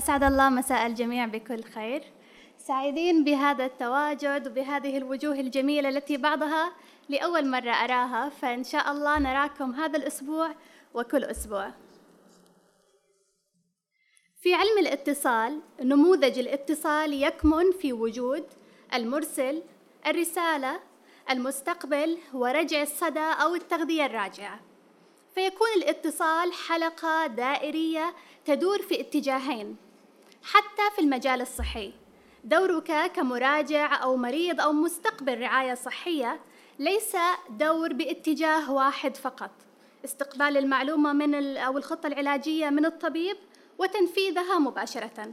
أسعد الله مساء الجميع بكل خير. سعيدين بهذا التواجد وبهذه الوجوه الجميلة التي بعضها لأول مرة أراها فإن شاء الله نراكم هذا الأسبوع وكل أسبوع. في علم الاتصال نموذج الاتصال يكمن في وجود المرسل الرسالة المستقبل ورجع الصدى أو التغذية الراجعة. فيكون الاتصال حلقة دائرية تدور في اتجاهين. حتى في المجال الصحي. دورك كمراجع أو مريض أو مستقبل رعاية صحية ليس دور باتجاه واحد فقط. استقبال المعلومة من أو الخطة العلاجية من الطبيب وتنفيذها مباشرة.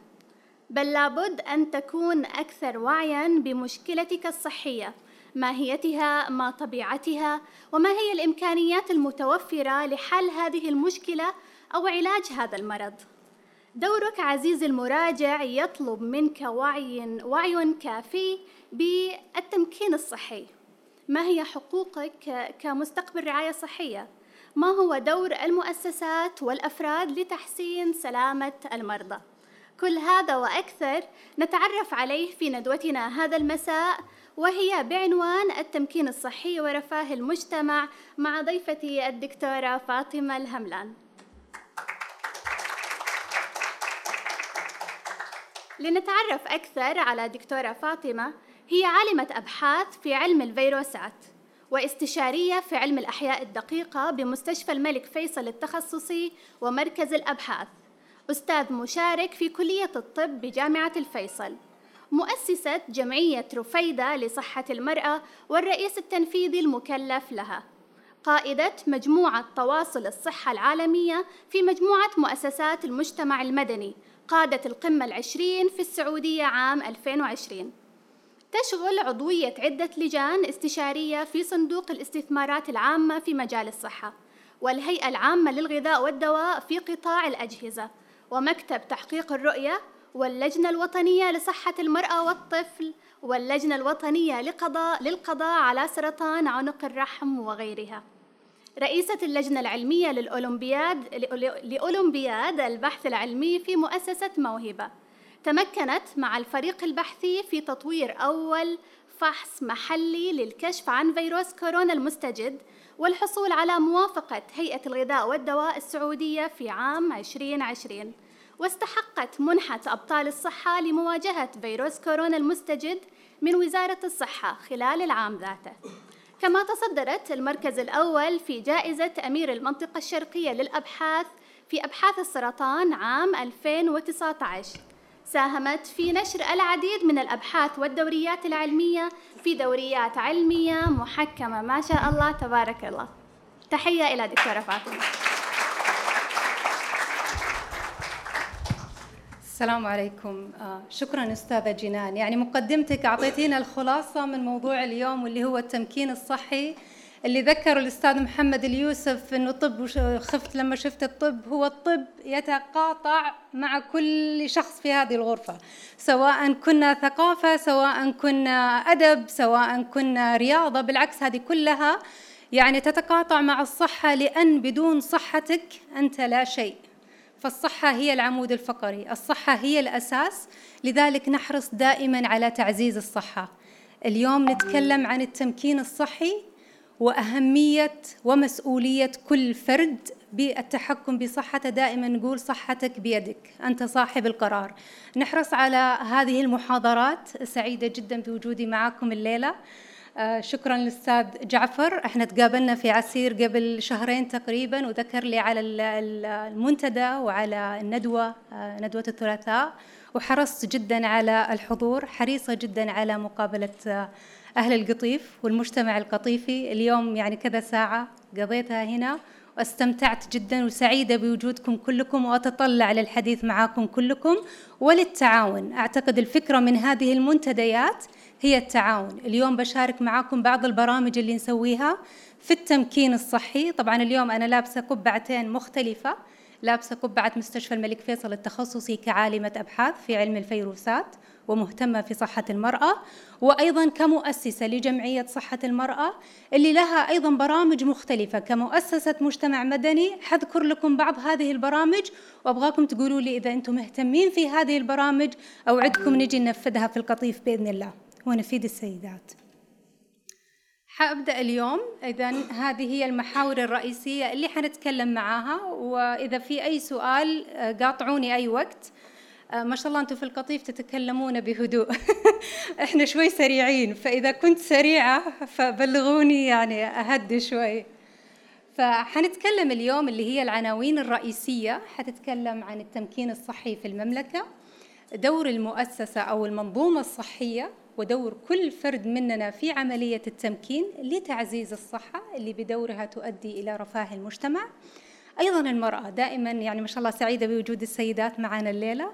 بل لابد أن تكون أكثر وعيًا بمشكلتك الصحية ماهيتها ما طبيعتها وما هي الإمكانيات المتوفرة لحل هذه المشكلة أو علاج هذا المرض. دورك عزيزي المراجع يطلب منك وعي وعي كافي بالتمكين الصحي. ما هي حقوقك كمستقبل رعاية صحية؟ ما هو دور المؤسسات والأفراد لتحسين سلامة المرضى؟ كل هذا وأكثر نتعرف عليه في ندوتنا هذا المساء وهي بعنوان التمكين الصحي ورفاه المجتمع مع ضيفتي الدكتورة فاطمة الهملان. لنتعرف أكثر على دكتورة فاطمة هي عالمة أبحاث في علم الفيروسات واستشارية في علم الأحياء الدقيقة بمستشفى الملك فيصل التخصصي ومركز الأبحاث. أستاذ مشارك في كلية الطب بجامعة الفيصل. مؤسسة جمعية رفيدة لصحة المرأة والرئيس التنفيذي المكلف لها. قائدة مجموعة تواصل الصحة العالمية في مجموعة مؤسسات المجتمع المدني قادة القمة العشرين في السعودية عام 2020 تشغل عضوية عدة لجان استشارية في صندوق الاستثمارات العامة في مجال الصحة والهيئة العامة للغذاء والدواء في قطاع الأجهزة ومكتب تحقيق الرؤية واللجنة الوطنية لصحة المرأة والطفل واللجنة الوطنية لقضاء للقضاء على سرطان عنق الرحم وغيرها. رئيسة اللجنة العلمية للأولمبياد لأولمبياد البحث العلمي في مؤسسة موهبة. تمكنت مع الفريق البحثي في تطوير أول فحص محلي للكشف عن فيروس كورونا المستجد والحصول على موافقة هيئة الغذاء والدواء السعودية في عام 2020 واستحقت منحة أبطال الصحة لمواجهة فيروس كورونا المستجد من وزارة الصحة خلال العام ذاته كما تصدرت المركز الأول في جائزة أمير المنطقة الشرقية للأبحاث في أبحاث السرطان عام 2019 ساهمت في نشر العديد من الأبحاث والدوريات العلمية في دوريات علمية محكمة. ما شاء الله تبارك الله. تحية إلى دكتورة فاطمة. السلام عليكم. آه شكرا أستاذة جنان. يعني مقدمتك أعطيتينا الخلاصة من موضوع اليوم واللي هو التمكين الصحي. اللي ذكر الأستاذ محمد اليوسف إنه الطب خفت لما شفت الطب. هو الطب يتقاطع مع كل شخص في هذه الغرفة. سواء كنا ثقافة سواء كنا أدب سواء كنا رياضة. بالعكس هذه كلها يعني تتقاطع مع الصحة لأن بدون صحتك أنت لا شيء. فالصحة هي العمود الفقري، الصحة هي الأساس، لذلك نحرص دائما على تعزيز الصحة. اليوم نتكلم عن التمكين الصحي وأهمية ومسؤولية كل فرد بالتحكم بصحته. دائما نقول صحتك بيدك. أنت صاحب القرار. نحرص على هذه المحاضرات. سعيدة جدا بوجودي معكم الليلة. شكرا للأستاذ جعفر. إحنا تقابلنا في عسير قبل شهرين تقريبا وذكر لي على المنتدى وعلى الندوة آه، ندوة الثلاثاء. وحرصت جدا على الحضور حريصة جدا على مقابلة آه، أهل القطيف والمجتمع القطيفي. اليوم يعني كذا ساعة قضيتها هنا واستمتعت جدا وسعيدة بوجودكم كلكم وأتطلع للحديث معكم كلكم. وللتعاون أعتقد الفكرة من هذه المنتديات هي التعاون. اليوم بشارك معاكم بعض البرامج اللي نسويها في التمكين الصحي. طبعا اليوم أنا لابسة قبعتين مختلفة. لابسة قبعة مستشفى الملك فيصل التخصصي كعالمة أبحاث في علم الفيروسات ومهتمة في صحة المرأة وأيضا كمؤسسة لجمعية صحة المرأة اللي لها أيضا برامج مختلفة كمؤسسة مجتمع مدني. حذكر لكم بعض هذه البرامج وأبغاكم تقولوا لي إذا أنتم مهتمين في هذه البرامج أوعدكم نجي ننفذها في القطيف بإذن الله. ونفيد السيدات. حأبدأ اليوم. اذا هذه هي المحاور الرئيسية اللي حنتكلم معاها وإذا في أي سؤال آه، قاطعوني أي وقت. آه، ما شاء الله أنتم في القطيف تتكلمون بهدوء. إحنا شوي سريعين فإذا كنت سريعة فبلغوني يعني اهدي شوي. فحنتكلم اليوم اللي هي العناوين الرئيسية. حتتكلم عن التمكين الصحي في المملكة دور المؤسسة أو المنظومة الصحية ودور كل فرد مننا في عملية التمكين لتعزيز الصحة اللي بدورها تؤدي إلى رفاه المجتمع. أيضا المرأة دائما يعني ما شاء الله سعيدة بوجود السيدات معنا الليلة.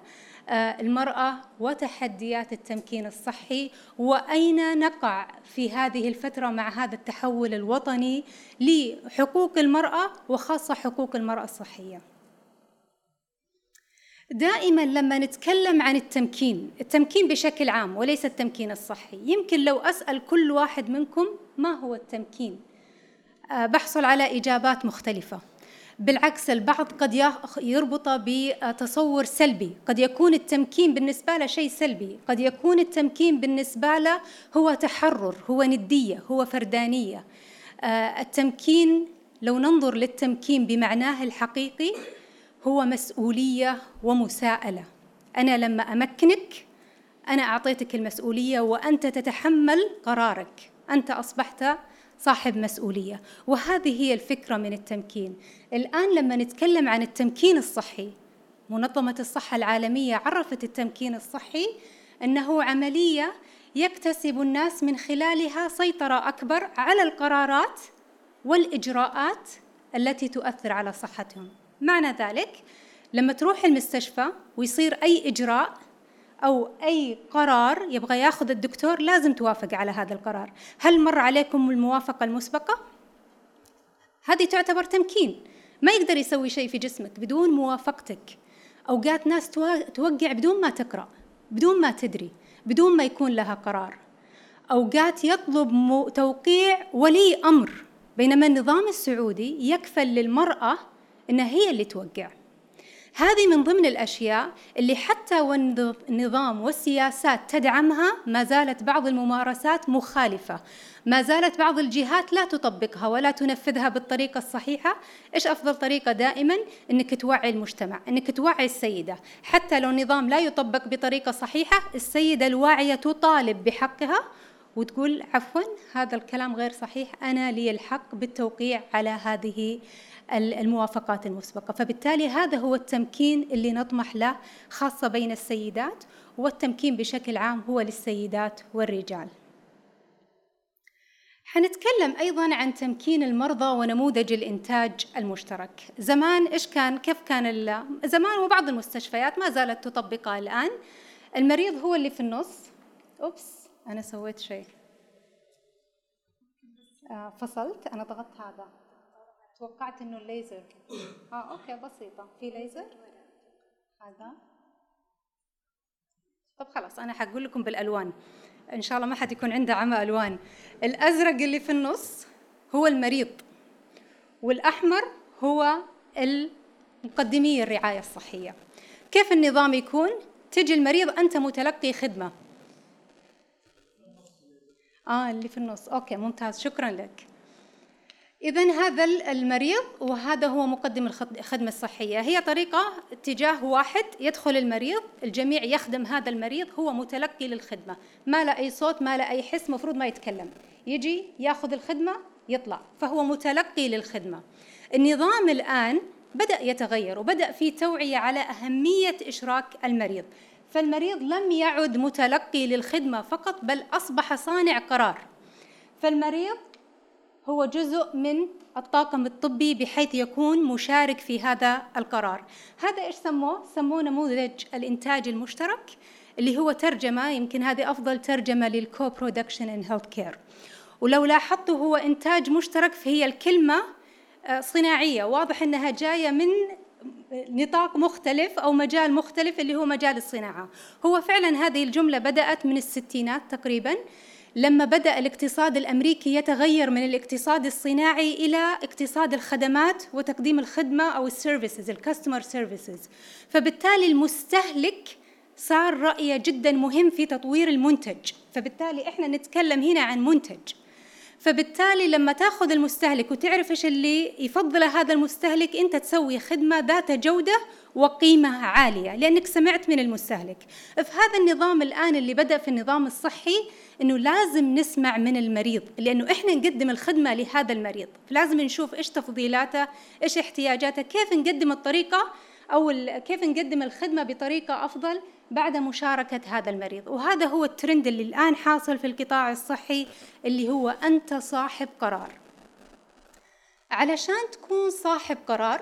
آه، المرأة وتحديات التمكين الصحي وأين نقع في هذه الفترة مع هذا التحول الوطني لحقوق المرأة وخاصة حقوق المرأة الصحية؟ دائما لما نتكلم عن التمكين التمكين بشكل عام وليس التمكين الصحي. يمكن لو أسأل كل واحد منكم ما هو التمكين. آه، بحصل على إجابات مختلفة. بالعكس البعض قد يربطه بتصور سلبي. قد يكون التمكين بالنسبة له شيء سلبي. قد يكون التمكين بالنسبة له هو تحرر هو ندية هو فردانية. آه، التمكين لو ننظر للتمكين بمعناه الحقيقي هو مسؤولية ومساءلة. أنا لما أمكنك أنا أعطيتك المسؤولية وأنت تتحمل قرارك. أنت أصبحت صاحب مسؤولية. وهذه هي الفكرة من التمكين. الآن لما نتكلم عن التمكين الصحي منظمة الصحة العالمية عرفت التمكين الصحي أنه عملية يكتسب الناس من خلالها سيطرة أكبر على القرارات والإجراءات التي تؤثر على صحتهم. معنى ذلك لما تروح المستشفى ويصير أي إجراء أو أي قرار يبغى ياخذ الدكتور لازم توافق على هذا القرار. هل مر عليكم الموافقة المسبقة؟ هذه تعتبر تمكين. ما يقدر يسوي شيء في جسمك بدون موافقتك. أوقات ناس توقع بدون ما تقرأ بدون ما تدري بدون ما يكون لها قرار. أوقات يطلب توقيع ولي أمر. بينما النظام السعودي يكفل للمرأة انها هي اللي توقع. هذه من ضمن الأشياء اللي حتى والنظام والسياسات تدعمها ما زالت بعض الممارسات مخالفة. ما زالت بعض الجهات لا تطبقها ولا تنفذها بالطريقة الصحيحة. إيش أفضل طريقة دائما؟ إنك توعي المجتمع إنك توعي السيدة. حتى لو النظام لا يطبق بطريقة صحيحة السيدة الواعية تطالب بحقها. وتقول عفوا هذا الكلام غير صحيح. أنا لي الحق بالتوقيع على هذه الموافقات المسبقة. فبالتالي هذا هو التمكين اللي نطمح له خاصة بين السيدات والتمكين بشكل عام هو للسيدات والرجال. حنتكلم أيضا عن تمكين المرضى ونموذج الإنتاج المشترك. زمان إيش كان؟ كيف كان زمان وبعض المستشفيات ما زالت تطبقها الآن. المريض هو اللي في النص. oops أنا سويت شيء. آه فصلت أنا ضغطت هذا. توقعت إنه الليزر. آه okay بسيطة. في ليزر؟ هذا. طب خلاص أنا حقول لكم بالألوان. إن شاء الله ما حد يكون عنده عمى ألوان. الأزرق اللي في النص هو المريض والأحمر هو المقدمي الرعاية الصحية. كيف النظام يكون؟ تجي المريض أنت متلقي خدمة. آه اللي في النص. أوكي ممتاز. شكرا لك. إذا هذا المريض وهذا هو مقدم الخدمة الصحية. هي طريقة اتجاه واحد يدخل المريض الجميع يخدم هذا المريض هو متلقي للخدمة. ما له أي صوت ما له أي حس مفروض ما يتكلم. يجي ياخذ الخدمة يطلع. فهو متلقي للخدمة. النظام الآن بدأ يتغير وبدأ في توعية على أهمية إشراك المريض. فالمريض لم يعد متلقي للخدمة فقط بل أصبح صانع قرار. فالمريض هو جزء من الطاقم الطبي بحيث يكون مشارك في هذا القرار. هذا إيش سموه؟ سموه نموذج الإنتاج المشترك اللي هو ترجمة يمكن هذه أفضل ترجمة لل co-production in healthcare. ولو لاحظتوا هو إنتاج مشترك فهي الكلمة آه، صناعية. واضح إنها جاية من نطاق مختلف أو مجال مختلف اللي هو مجال الصناعة. هو فعلا هذه الجملة بدأت من الستينات تقريبا. لما بدأ الاقتصاد الأمريكي يتغير من الاقتصاد الصناعي إلى اقتصاد الخدمات وتقديم الخدمة أو ال services ال customer services فبالتالي المستهلك صار رأيه جدا مهم في تطوير المنتج. فبالتالي إحنا نتكلم هنا عن منتج. فبالتالي لما تأخذ المستهلك وتعرف إيش اللي يفضله هذا المستهلك أنت تسوي خدمة ذات جودة وقيمة عالية لأنك سمعت من المستهلك. في هذا النظام الآن اللي بدأ في النظام الصحي إنه لازم نسمع من المريض لأنه إحنا نقدم الخدمة لهذا المريض. فلازم نشوف إيش تفضيلاته إيش احتياجاته كيف نقدم الطريقة أو كيف نقدم الخدمة بطريقة أفضل بعد مشاركة هذا المريض. وهذا هو الترند اللي الآن حاصل في القطاع الصحي اللي هو أنت صاحب قرار. علشان تكون صاحب قرار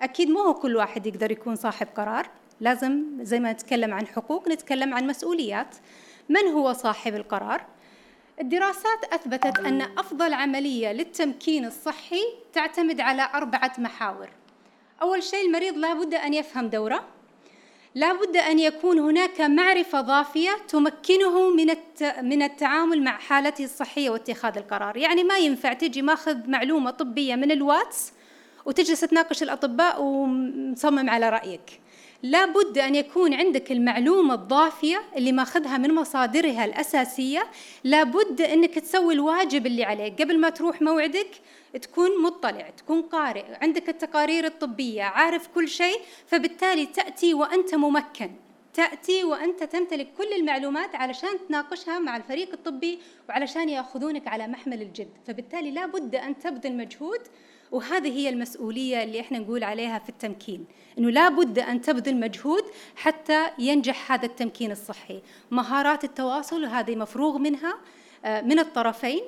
أكيد مو هو كل واحد يقدر يكون صاحب قرار. لازم زي ما نتكلم عن حقوق نتكلم عن مسؤوليات. من هو صاحب القرار؟ الدراسات أثبتت أن أفضل عملية للتمكين الصحي تعتمد على أربعة محاور. أول شيء المريض لابد أن يفهم دوره. لا بد أن يكون هناك معرفة ضافية تمكنه من من التعامل مع حالته الصحية واتخاذ القرار، يعني ما ينفع تجي ماخذ معلومة طبية من الواتس وتجلس تناقش الأطباء ومصمم على رأيك. لا بد أن يكون عندك المعلومة الضافية اللي ماخذها من مصادرها الأساسية. لا بد أنك تسوي الواجب اللي عليك. قبل ما تروح موعدك تكون مطلع تكون قارئ عندك التقارير الطبية عارف كل شيء فبالتالي تأتي وأنت ممكن. تأتي وأنت تمتلك كل المعلومات علشان تناقشها مع الفريق الطبي وعلشان يأخذونك على محمل الجد. فبالتالي لا بد أن تبذل مجهود وهذه هي المسؤولية اللي إحنا نقول عليها في التمكين إنه لا بد أن تبذل مجهود حتى ينجح هذا التمكين الصحي. مهارات التواصل هذه مفروغ منها آه، من الطرفين.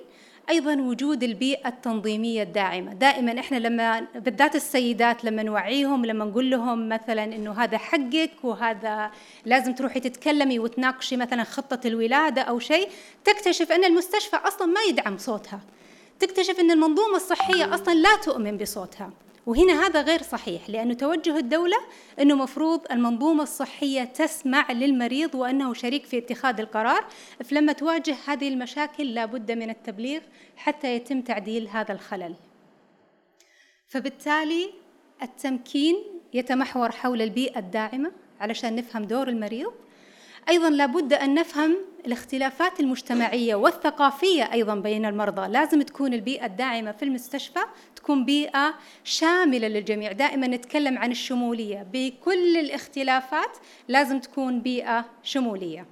أيضا وجود البيئة التنظيمية الداعمة. دائما إحنا لما بالذات السيدات لما نوعيهم لما نقول لهم مثلا إنه هذا حقك وهذا لازم تروحي تتكلمي وتناقشي مثلا خطة الولادة أو شيء تكتشف أن المستشفى أصلا ما يدعم صوتها. تكتشف إن المنظومة الصحية أصلا لا تؤمن بصوتها. وهنا هذا غير صحيح لأنه توجه الدولة أنه مفروض المنظومة الصحية تسمع للمريض وأنه شريك في اتخاذ القرار. فلما تواجه هذه المشاكل لابد من التبليغ حتى يتم تعديل هذا الخلل. فبالتالي التمكين يتمحور حول البيئة الداعمة علشان نفهم دور المريض. أيضا لابد أن نفهم الاختلافات المجتمعية والثقافية أيضا بين المرضى. لازم تكون البيئة الداعمة في المستشفى تكون بيئة شاملة للجميع. دائما نتكلم عن الشمولية. بكل الاختلافات لازم تكون بيئة شمولية.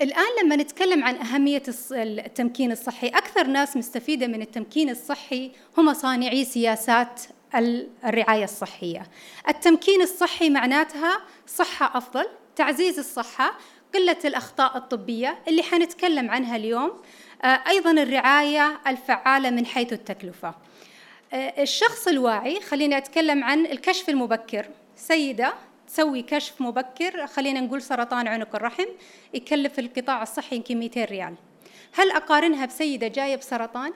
الآن لما نتكلم عن أهمية التمكين الصحي أكثر ناس مستفيدة من التمكين الصحي هم صانعي سياسات الرعاية الصحية. التمكين الصحي معناتها صحة أفضل تعزيز الصحة قلة الأخطاء الطبية اللي حنتكلم عنها اليوم آه، أيضا الرعاية الفعالة من حيث التكلفة آه، الشخص الواعي خليني أتكلم عن الكشف المبكر سيدة تسوي كشف مبكر خلينا نقول سرطان عنق الرحم يكلف القطاع الصحي يمكن 200 ريال هل أقارنها بسيدة جاية بسرطان؟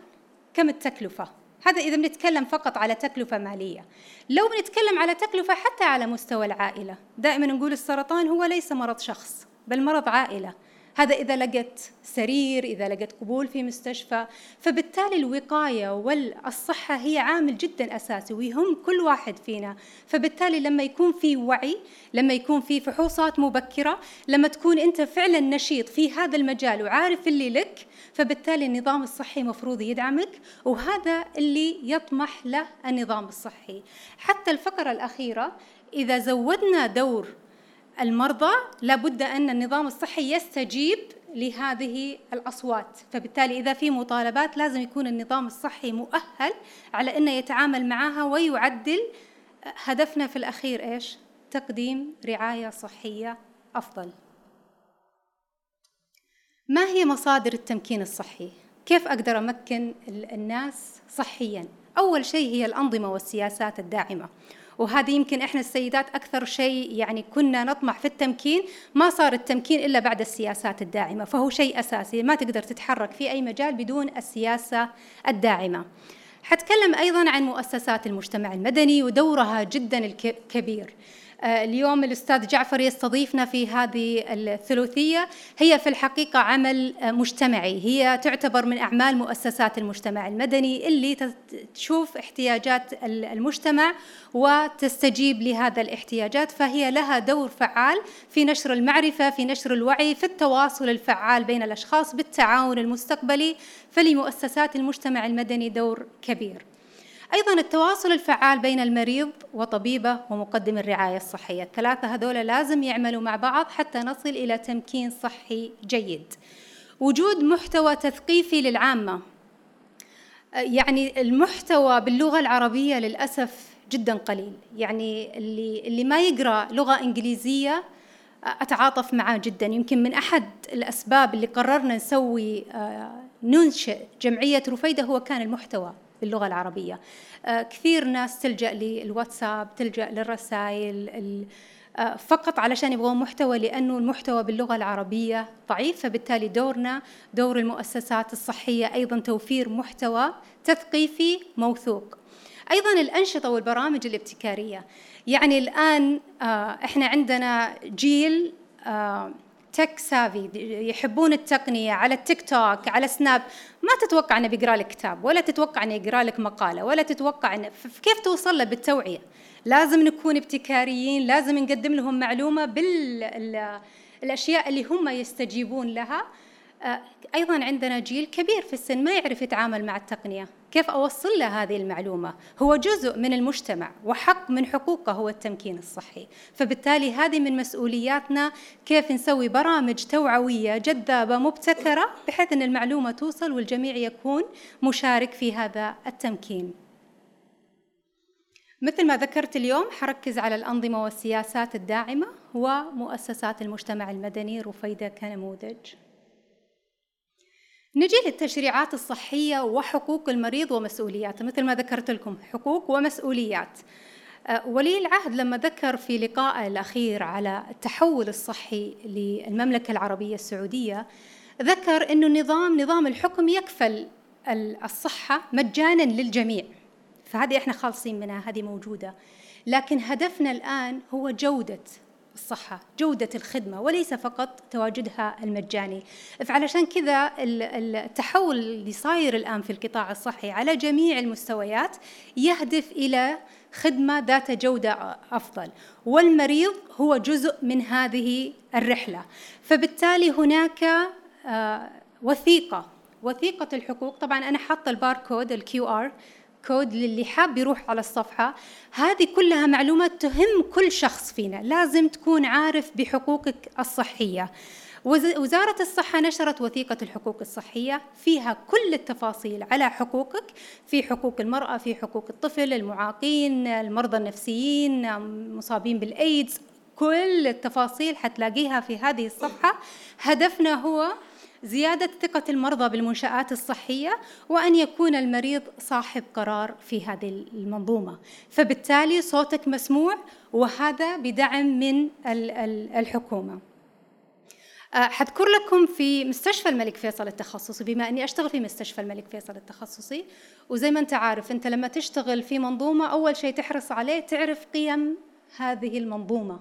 كم التكلفة؟ هذا إذا بنتكلم فقط على تكلفة مالية. لو بنتكلم على تكلفة حتى على مستوى العائلة دائما نقول السرطان هو ليس مرض شخص بل مرض عائلة. هذا إذا لقت سرير إذا لقت قبول في مستشفى. فبالتالي الوقاية والصحة هي عامل جدا أساسي ويهم كل واحد فينا. فبالتالي لما يكون في وعي لما يكون في فحوصات مبكرة لما تكون أنت فعلا نشيط في هذا المجال وعارف اللي لك فبالتالي النظام الصحي مفروض يدعمك وهذا اللي يطمح له النظام الصحي. حتى الفقرة الأخيرة إذا زودنا دور المرضى لابد أن النظام الصحي يستجيب لهذه الأصوات. فبالتالي إذا في مطالبات لازم يكون النظام الصحي مؤهل على أنه يتعامل معها ويعدل هدفنا في الأخير إيش؟ تقديم رعاية صحية أفضل. ما هي مصادر التمكين الصحي؟ كيف أقدر أمكن الناس صحياً؟ أول شيء هي الأنظمة والسياسات الداعمة وهذه يمكن إحنا السيدات أكثر شيء يعني كنا نطمح في التمكين ما صار التمكين إلا بعد السياسات الداعمة فهو شيء أساسي ما تقدر تتحرك في أي مجال بدون السياسة الداعمة حتكلم أيضا عن مؤسسات المجتمع المدني ودورها جدا الكبير اليوم الأستاذ جعفر يستضيفنا في هذه الثلاثية. هي في الحقيقة عمل آه، مجتمعي. هي تعتبر من أعمال مؤسسات المجتمع المدني اللي تشوف احتياجات المجتمع وتستجيب لهذا الاحتياجات. فهي لها دور فعال في نشر المعرفة في نشر الوعي في التواصل الفعال بين الأشخاص بالتعاون المستقبلي. فلمؤسسات المجتمع المدني دور كبير. أيضا التواصل الفعال بين المريض وطبيبه ومقدم الرعاية الصحية. الثلاثة هذول لازم يعملوا مع بعض حتى نصل إلى تمكين صحي جيد. وجود محتوى تثقيفي للعامة. يعني المحتوى باللغة العربية للأسف جدا قليل. يعني اللي اللي ما يقرأ لغة إنجليزية أتعاطف معاه جدا. يمكن من أحد الأسباب اللي قررنا نسوي آه، ننشئ جمعية رفيدة هو كان المحتوى. باللغة العربية. آه، كثير ناس تلجأ للواتساب تلجأ للرسائل آه، فقط علشان يبغون محتوى لأنه المحتوى باللغة العربية ضعيف فبالتالي دورنا دور المؤسسات الصحية أيضا توفير محتوى تثقيفي موثوق. أيضا الأنشطة والبرامج الابتكارية. يعني الآن آه، إحنا عندنا جيل تك سافي يحبون التقنية على التيك توك على سناب ما تتوقع إنه بيقرأ لك كتاب ولا تتوقع إنه يقرأ لك مقالة ولا تتوقع إنه كيف توصل له بالتوعية؟ لازم نكون ابتكاريين لازم نقدم لهم معلومة بالاشياء اللي هم يستجيبون لها. أيضا عندنا جيل كبير في السن ما يعرف يتعامل مع التقنية. كيف أوصل له هذه المعلومة؟ هو جزء من المجتمع وحق من حقوقه هو التمكين الصحي. فبالتالي هذه من مسؤولياتنا كيف نسوي برامج توعوية جذابة مبتكرة بحيث أن المعلومة توصل والجميع يكون مشارك في هذا التمكين. مثل ما ذكرت اليوم حركز على الأنظمة والسياسات الداعمة ومؤسسات المجتمع المدني. رفيدة كنموذج. نجي للتشريعات الصحية وحقوق المريض ومسؤولياته مثل ما ذكرت لكم حقوق ومسؤوليات. أه، ولي العهد لما ذكر في لقائه الأخير على التحول الصحي للمملكة العربية السعودية ذكر أنه نظام نظام الحكم يكفل الصحة مجانا للجميع. فهذه إحنا خالصين منها هذه موجودة. لكن هدفنا الآن هو جودة الصحة جودة الخدمة وليس فقط تواجدها المجاني. فعلشان كذا التحول اللي صاير الآن في القطاع الصحي على جميع المستويات يهدف إلى خدمة ذات جودة أفضل. والمريض هو جزء من هذه الرحلة. فبالتالي هناك آه، وثيقة. وثيقة الحقوق. طبعا أنا حاطة ال barcode ال QR كود للي حاب يروح على الصفحة. هذه كلها معلومات تهم كل شخص فينا. لازم تكون عارف بحقوقك الصحية. وزارة الصحة نشرت وثيقة الحقوق الصحية. فيها كل التفاصيل على حقوقك. في حقوق المرأة في حقوق الطفل المعاقين المرضى النفسيين مصابين بالإيدز كل التفاصيل حتلاقيها في هذه الصفحة. هدفنا هو زيادة ثقة المرضى بالمنشآت الصحية وأن يكون المريض صاحب قرار في هذه المنظومة. فبالتالي صوتك مسموع وهذا بدعم من الحكومة. حذكر لكم في مستشفى الملك فيصل التخصصي بما أني أشتغل في مستشفى الملك فيصل التخصصي وزي ما أنت عارف أنت لما تشتغل في منظومة أول شيء تحرص عليه تعرف قيم هذه المنظومة.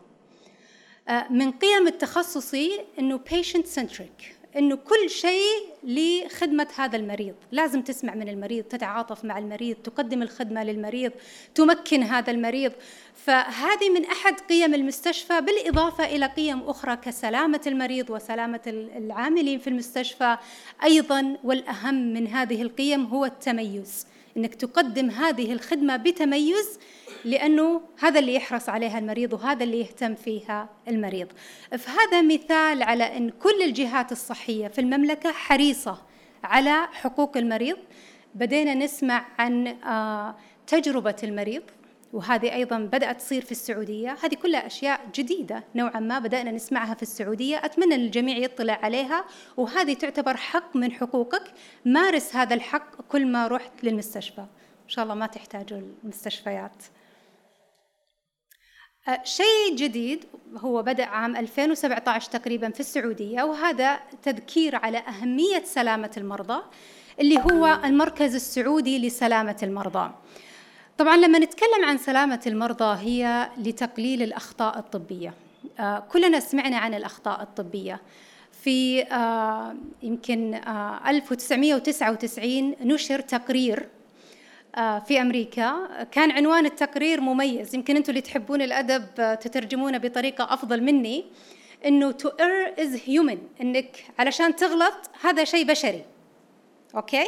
من قيم التخصصي إنه patient centric. إنه كل شيء لخدمة هذا المريض. لازم تسمع من المريض تتعاطف مع المريض تقدم الخدمة للمريض تمكن هذا المريض. فهذه من أحد قيم المستشفى بالإضافة إلى قيم أخرى كسلامة المريض وسلامة العاملين في المستشفى. أيضا والأهم من هذه القيم هو التميز. إنك تقدم هذه الخدمة بتميز لأنه هذا اللي يحرص عليها المريض وهذا اللي يهتم فيها المريض. فهذا مثال على إن كل الجهات الصحية في المملكة حريصة على حقوق المريض. بدينا نسمع عن آه، تجربة المريض وهذه أيضا بدأت تصير في السعودية. هذه كلها أشياء جديدة نوعا ما بدأنا نسمعها في السعودية. أتمنى إن الجميع يطلع عليها وهذه تعتبر حق من حقوقك. مارس هذا الحق كل ما رحت للمستشفى. إن شاء الله ما تحتاجوا المستشفيات. شيء جديد هو بدأ عام 2017 تقريبا في السعودية وهذا تذكير على أهمية سلامة المرضى اللي هو المركز السعودي لسلامة المرضى. طبعا لما نتكلم عن سلامة المرضى هي لتقليل الأخطاء الطبية. آه، كلنا سمعنا عن الأخطاء الطبية. في آه، يمكن 1999 نشر تقرير في أمريكا. كان عنوان التقرير مميز. يمكن أنتم اللي تحبون الأدب تترجمونه بطريقة أفضل مني إنه to err is human إنك علشان تغلط هذا شيء بشري. okay؟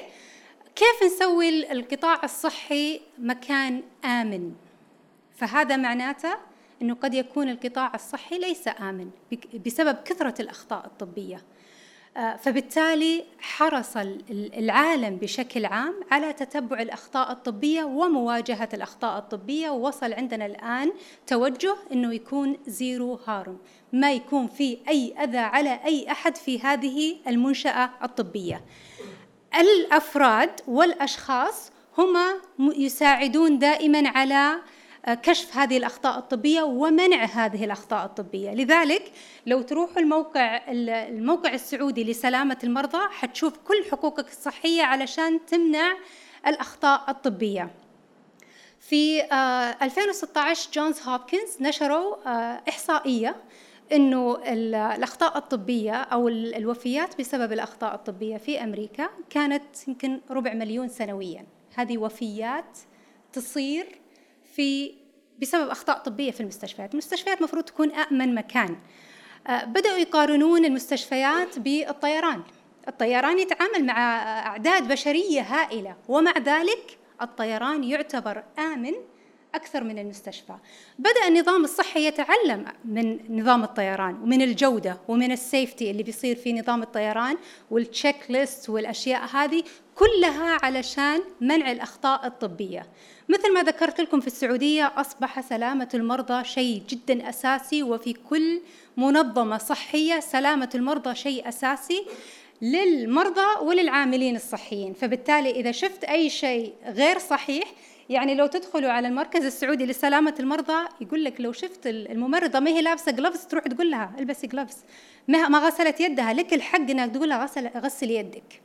كيف نسوي القطاع الصحي مكان آمن؟ فهذا معناته إنه قد يكون القطاع الصحي ليس آمن بسبب كثرة الأخطاء الطبية. آه، فبالتالي حرص العالم بشكل عام على تتبع الأخطاء الطبية ومواجهة الأخطاء الطبية. ووصل عندنا الآن توجه إنه يكون zero harm ما يكون في أي أذى على أي أحد في هذه المنشأة الطبية. الأفراد والأشخاص هم يساعدون دائما على كشف هذه الأخطاء الطبية ومنع هذه الأخطاء الطبية. لذلك لو تروحوا الموقع الموقع السعودي لسلامة المرضى حتشوف كل حقوقك الصحية علشان تمنع الأخطاء الطبية. في 2016 جونز هوبكنز نشروا آه، إحصائية إنه الأخطاء الطبية أو الوفيات بسبب الأخطاء الطبية في أمريكا كانت يمكن ربع مليون سنويا. هذه وفيات تصير في بسبب أخطاء طبية في المستشفيات، المستشفيات المفروض تكون امن مكان. آه، بدأوا يقارنون المستشفيات بالطيران. الطيران يتعامل مع أعداد بشرية هائلة ومع ذلك الطيران يعتبر آمن أكثر من المستشفى. بدأ النظام الصحي يتعلم من نظام الطيران ومن الجودة ومن السيفتي اللي بيصير في نظام الطيران والتشيك ليست والأشياء هذه كلها علشان منع الأخطاء الطبية. مثل ما ذكرت لكم في السعودية أصبح سلامة المرضى شيء جدا أساسي وفي كل منظمة صحية سلامة المرضى شيء أساسي للمرضى وللعاملين الصحيين فبالتالي إذا شفت أي شيء غير صحيح يعني لو تدخلوا على المركز السعودي لسلامة المرضى يقول لك لو شفت الممرضة ما هي لابسة جلوفز تروح تقول لها البسي جلوفز ما غسلت يدها لك الحق إنك تقول لها غسل غسل يدك.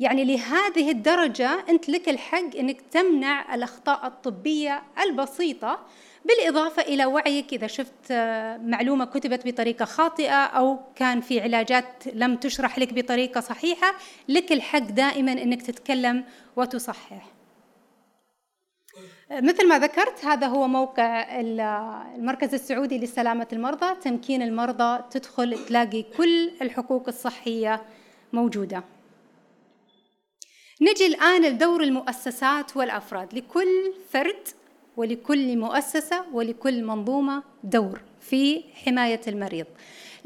يعني لهذه الدرجة أنت لك الحق أنك تمنع الأخطاء الطبية البسيطة بالإضافة إلى وعيك إذا شفت معلومة كتبت بطريقة خاطئة أو كان في علاجات لم تشرح لك بطريقة صحيحة لك الحق دائما أنك تتكلم وتصحح. مثل ما ذكرت هذا هو موقع المركز السعودي لسلامة المرضى. تمكين المرضى تدخل تلاقي كل الحقوق الصحية موجودة. نجي الآن لدور المؤسسات والأفراد. لكل فرد ولكل مؤسسة ولكل منظومة دور في حماية المريض.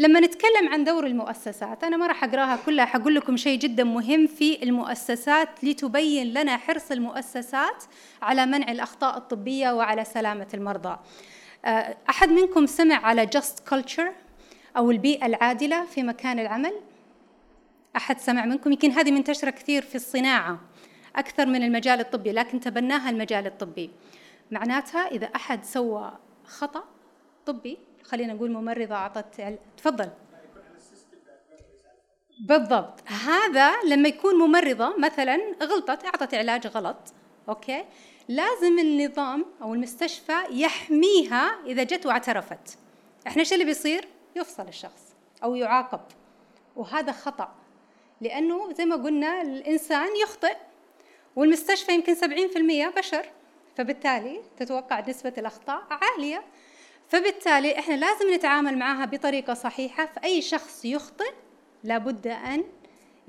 لما نتكلم عن دور المؤسسات أنا ما راح أقراها كلها حقول لكم شيء جدا مهم في المؤسسات لتبين لنا حرص المؤسسات على منع الأخطاء الطبية وعلى سلامة المرضى. آه، أحد منكم سمع على Just Culture أو البيئة العادلة في مكان العمل؟ أحد سمع منكم؟ يمكن هذه منتشرة كثير في الصناعة أكثر من المجال الطبي لكن تبناها المجال الطبي. معناتها إذا أحد سوى خطأ طبي خلينا نقول ممرضة أعطت تفضل. بالضبط. هذا لما يكون ممرضة مثلا غلطت أعطت علاج غلط أوكي؟ لازم النظام أو المستشفى يحميها إذا جت واعترفت. إحنا إيش اللي بيصير؟ يفصل الشخص أو يعاقب. وهذا خطأ لأنه زي ما قلنا الإنسان يخطئ والمستشفى يمكن 70% بشر فبالتالي تتوقع نسبة الأخطاء عالية. فبالتالي إحنا لازم نتعامل معها بطريقة صحيحة. فأي شخص يخطئ لابد أن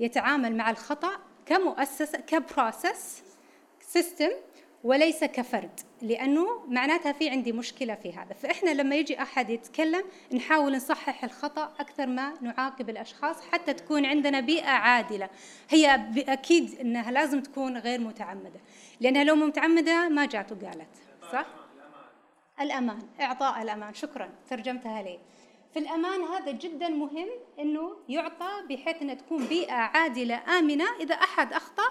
يتعامل مع الخطأ كمؤسسة كبروسس سيستم وليس كفرد لأنه معناتها في عندي مشكلة في هذا. فإحنا لما يجي أحد يتكلم نحاول نصحح الخطأ أكثر ما نعاقب الأشخاص حتى تكون عندنا بيئة عادلة. هي أكيد إنها لازم تكون غير متعمدة لأنها لو متعمدة ما جات وقالت صح؟ الأمان. إعطاء الأمان. شكرا. ترجمتها لي. في الأمان هذا جدا مهم إنه يعطى بحيث إنها تكون بيئة عادلة آمنة. إذا أحد أخطأ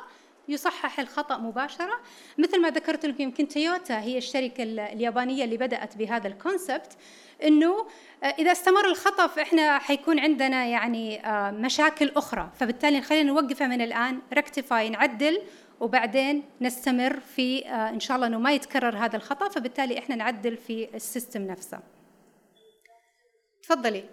يصحح الخطأ مباشرة. مثل ما ذكرت لكم يمكن تويوتا هي الشركة اليابانية اللي بدأت بهذا ال concept إنه آه، إذا استمر الخطأ فإحنا حيكون عندنا يعني آه، مشاكل أخرى. فبالتالي خلينا نوقفها من الآن. rectify نعدل. وبعدين نستمر في آه، إن شاء الله إنه ما يتكرر هذا الخطأ فبالتالي إحنا نعدل في ال system نفسه. تفضلي.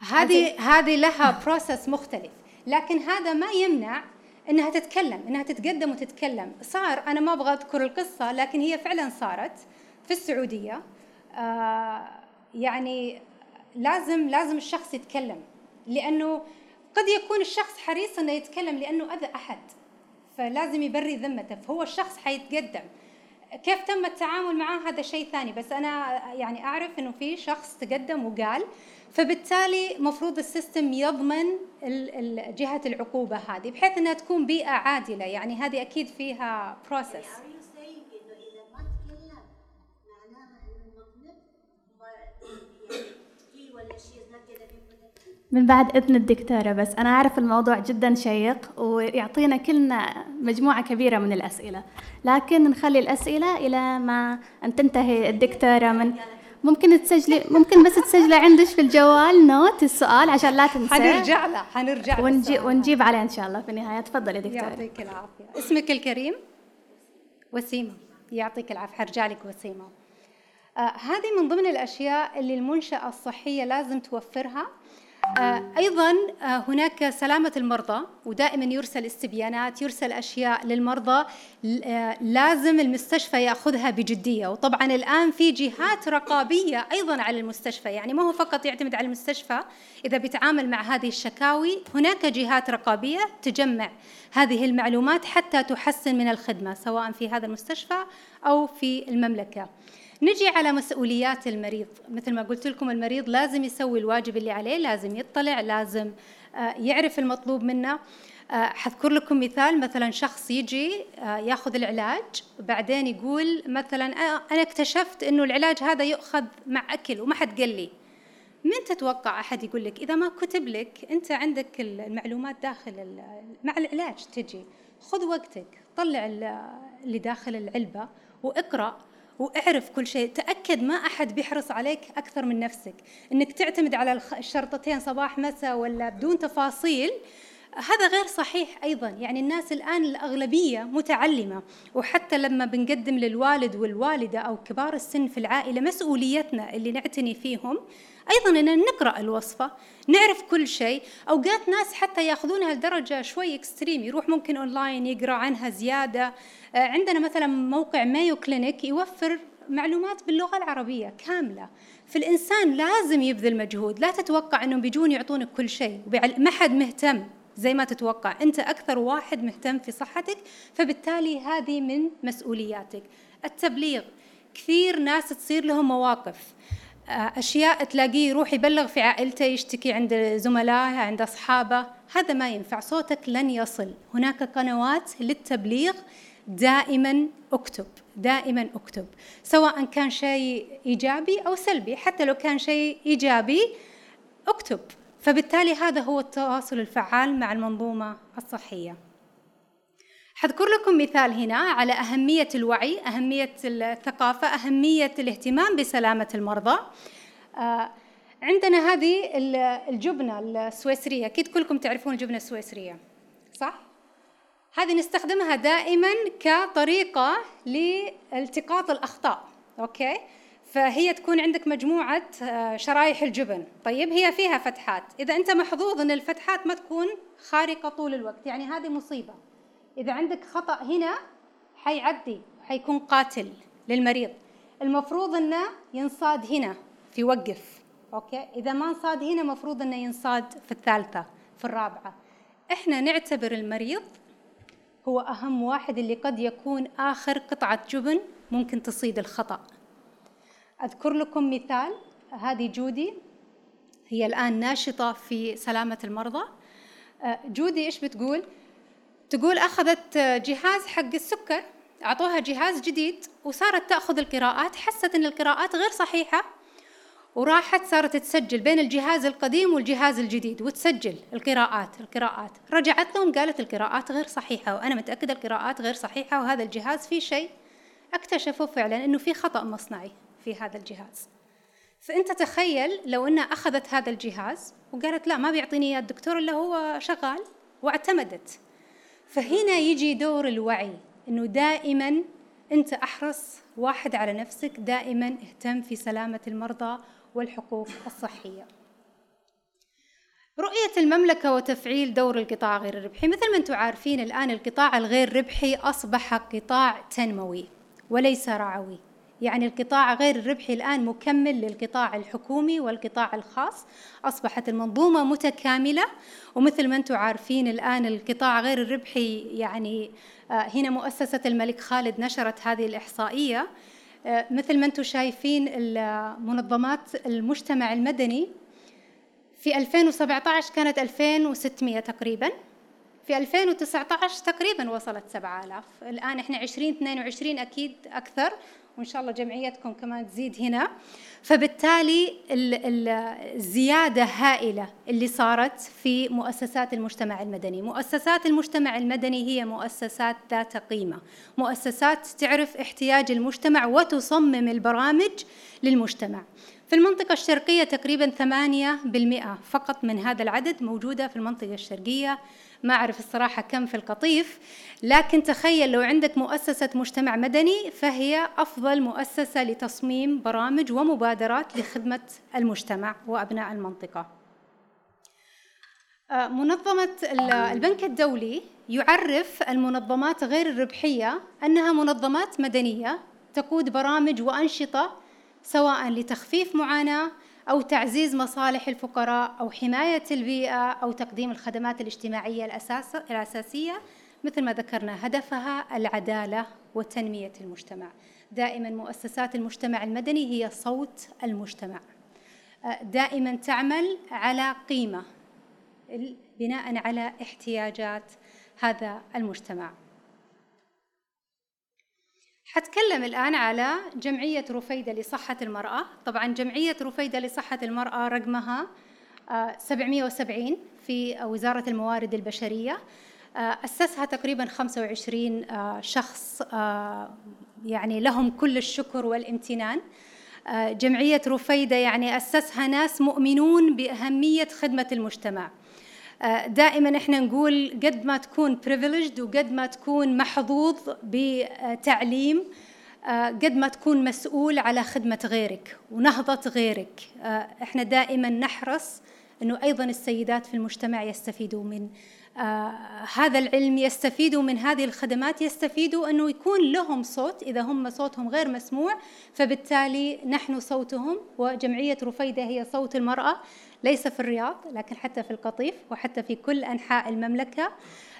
هذه هذه لها process مختلف لكن هذا ما يمنع إنها تتكلم إنها تتقدم وتتكلم. صار أنا ما أبغى أذكر القصة لكن هي فعلا صارت في السعودية. آه يعني لازم لازم الشخص يتكلم لأنه قد يكون الشخص حريص انه يتكلم لأنه أذى أحد فلازم يبري ذمته فهو الشخص حيتقدم. كيف تم التعامل معاه هذا شيء ثاني بس أنا يعني أعرف إنه في شخص تقدم وقال فبالتالي مفروض ال system يضمن جهة العقوبة هذه بحيث إنها تكون بيئة عادلة يعني هذه أكيد فيها process من بعد إذن الدكتورة بس أنا أعرف الموضوع جدا شيق ويعطينا كلنا مجموعة كبيرة من الأسئلة. لكن نخلي الأسئلة إلى ما أن تنتهي الدكتورة من ممكن تسجلي ممكن بس تسجلي عندك في الجوال نوت السؤال عشان لا تنسى. حنرجع له حنرجع ونجي ونجيب عليه إن شاء الله في النهاية. تفضلي دكتور يعطيك العافية. اسمك الكريم؟ وسيمة. يعطيك العافية. حرجع لك وسيمة. آه هذه من ضمن الأشياء اللي المنشأة الصحية لازم توفرها. آه، أيضا آه، هناك سلامة المرضى ودائما يرسل استبيانات يرسل أشياء للمرضى آه، لازم المستشفى يأخذها بجدية. وطبعا الآن في جهات رقابية أيضا على المستشفى. يعني ما هو فقط يعتمد على المستشفى. إذا بيتعامل مع هذه الشكاوي هناك جهات رقابية تجمع هذه المعلومات حتى تحسن من الخدمة سواء في هذا المستشفى أو في المملكة. نجي على مسؤوليات المريض. مثل ما قلت لكم المريض لازم يسوي الواجب اللي عليه لازم يطلع لازم آه، يعرف المطلوب منه. آه، حذكر لكم مثال مثلا شخص يجي آه، ياخذ العلاج بعدين يقول مثلا أنا اكتشفت إنه العلاج هذا يؤخذ مع أكل وما حد قال لي. من تتوقع أحد يقول لك إذا ما كتب لك أنت عندك المعلومات داخل مع العلاج تجي. خذ وقتك طلع اللي داخل العلبة وإقرأ. واعرف كل شيء. تأكد ما أحد بيحرص عليك أكثر من نفسك. إنك تعتمد على الشرطتين صباح مساء ولا بدون تفاصيل. هذا غير صحيح أيضا. يعني الناس الآن الأغلبية متعلمة. وحتى لما بنقدم للوالد والوالدة أو كبار السن في العائلة مسؤوليتنا اللي نعتني فيهم أيضا إن نقرأ الوصفة نعرف كل شيء. أوقات ناس حتى يأخذونها لدرجة شوي extreme يروح ممكن اونلاين يقرأ عنها زيادة. آه، عندنا مثلا موقع مايو كلينيك يوفر معلومات باللغة العربية كاملة. فالإنسان لازم يبذل مجهود. لا تتوقع إنهم بيجون يعطونك كل شيء. ما حد مهتم زي ما تتوقع. أنت أكثر واحد مهتم في صحتك فبالتالي هذه من مسؤولياتك. التبليغ. كثير ناس تصير لهم مواقف. آه، أشياء تلاقيه يروح يبلغ في عائلته يشتكي عند زملائه عند أصحابه. هذا ما ينفع صوتك لن يصل. هناك قنوات للتبليغ دائما أكتب دائما أكتب سواء كان شيء إيجابي أو سلبي. حتى لو كان شيء إيجابي أكتب. فبالتالي هذا هو التواصل الفعال مع المنظومة الصحية. حذكر لكم مثال هنا على أهمية الوعي أهمية الثقافة أهمية الاهتمام بسلامة المرضى. آه، عندنا هذه الجبنة السويسرية. أكيد كلكم تعرفون الجبنة السويسرية صح؟ هذه نستخدمها دائما كطريقة لالتقاط الأخطاء أوكي؟ فهي تكون عندك مجموعة آه، شرايح الجبن. طيب هي فيها فتحات. إذا أنت محظوظ أن الفتحات ما تكون خارقة طول الوقت يعني هذه مصيبة. إذا عندك خطأ هنا حيعدي حيكون قاتل للمريض. المفروض أنه ينصاد هنا في وقف. أوكي؟ إذا ما انصاد هنا مفروض أنه ينصاد في الثالثة في الرابعة. إحنا نعتبر المريض هو أهم واحد اللي قد يكون آخر قطعة جبن ممكن تصيد الخطأ. أذكر لكم مثال. هذه جودي هي الآن ناشطة في سلامة المرضى. آه، جودي إيش بتقول؟ تقول أخذت جهاز حق السكر أعطوها جهاز جديد وصارت تأخذ القراءات حست أن القراءات غير صحيحة وراحت صارت تسجل بين الجهاز القديم والجهاز الجديد وتسجل القراءات القراءات. رجعت لهم قالت القراءات غير صحيحة وأنا متأكدة القراءات غير صحيحة وهذا الجهاز فيه شيء. اكتشفوا فعلا أنه في خطأ مصنعي في هذا الجهاز. فأنت تخيل لو أنها أخذت هذا الجهاز وقالت لا ما بيعطيني الدكتور إلا هو شغال واعتمدت. فهنا يجي دور الوعي أنه دائما أنت أحرص واحد على نفسك دائما اهتم في سلامة المرضى والحقوق الصحية. رؤية المملكة وتفعيل دور القطاع غير الربحي. مثل ما أنتم عارفين الآن القطاع الغير ربحي أصبح قطاع تنموي وليس رعوي. يعني القطاع غير الربحي الآن مكمل للقطاع الحكومي والقطاع الخاص. أصبحت المنظومة متكاملة ومثل ما أنتم عارفين الآن القطاع غير الربحي يعني آه، هنا مؤسسة الملك خالد نشرت هذه الإحصائية. آه، مثل ما أنتم شايفين منظمات المجتمع المدني في 2017 كانت 2600 تقريبا. في 2019 تقريبا وصلت 7000 الآن إحنا 2022 أكيد أكثر. وإن شاء الله جمعيتكم كمان تزيد هنا. فبالتالي الزيادة هائلة اللي صارت في مؤسسات المجتمع المدني. مؤسسات المجتمع المدني هي مؤسسات ذات قيمة. مؤسسات تعرف احتياج المجتمع وتصمم البرامج للمجتمع. في المنطقة الشرقية تقريبا 8% فقط من هذا العدد موجودة في المنطقة الشرقية. ما أعرف الصراحة كم في القطيف لكن تخيل لو عندك مؤسسة مجتمع مدني فهي أفضل مؤسسة لتصميم برامج ومبادرات لخدمة المجتمع وأبناء المنطقة. آه، منظمة البنك الدولي يعرف المنظمات غير الربحية أنها منظمات مدنية تقود برامج وأنشطة سواء لتخفيف معاناة أو تعزيز مصالح الفقراء أو حماية البيئة أو تقديم الخدمات الاجتماعية الأساس الأساسية مثل ما ذكرنا هدفها العدالة وتنمية المجتمع. دائما مؤسسات المجتمع المدني هي صوت المجتمع. دائما تعمل على قيمة بناء على احتياجات هذا المجتمع. حتكلم الآن على جمعية رفيدة لصحة المرأة. طبعا جمعية رفيدة لصحة المرأة رقمها 770 آه، في وزارة الموارد البشرية. آه، أسسها تقريبا 25 آه، شخص يعني لهم كل الشكر والامتنان. جمعية رفيدة يعني أسسها ناس مؤمنون بأهمية خدمة المجتمع. دائما إحنا نقول قد ما تكون privileged وقد ما تكون محظوظ بتعليم آه، قد ما تكون مسؤول على خدمة غيرك ونهضة غيرك. آه، إحنا دائما نحرص إنه أيضا السيدات في المجتمع يستفيدوا من آه هذا العلم يستفيدوا من هذه الخدمات يستفيدوا إنه يكون لهم صوت إذا هم صوتهم غير مسموع فبالتالي نحن صوتهم وجمعية رفيدة هي صوت المرأة. ليس في الرياض لكن حتى في القطيف وحتى في كل أنحاء المملكة.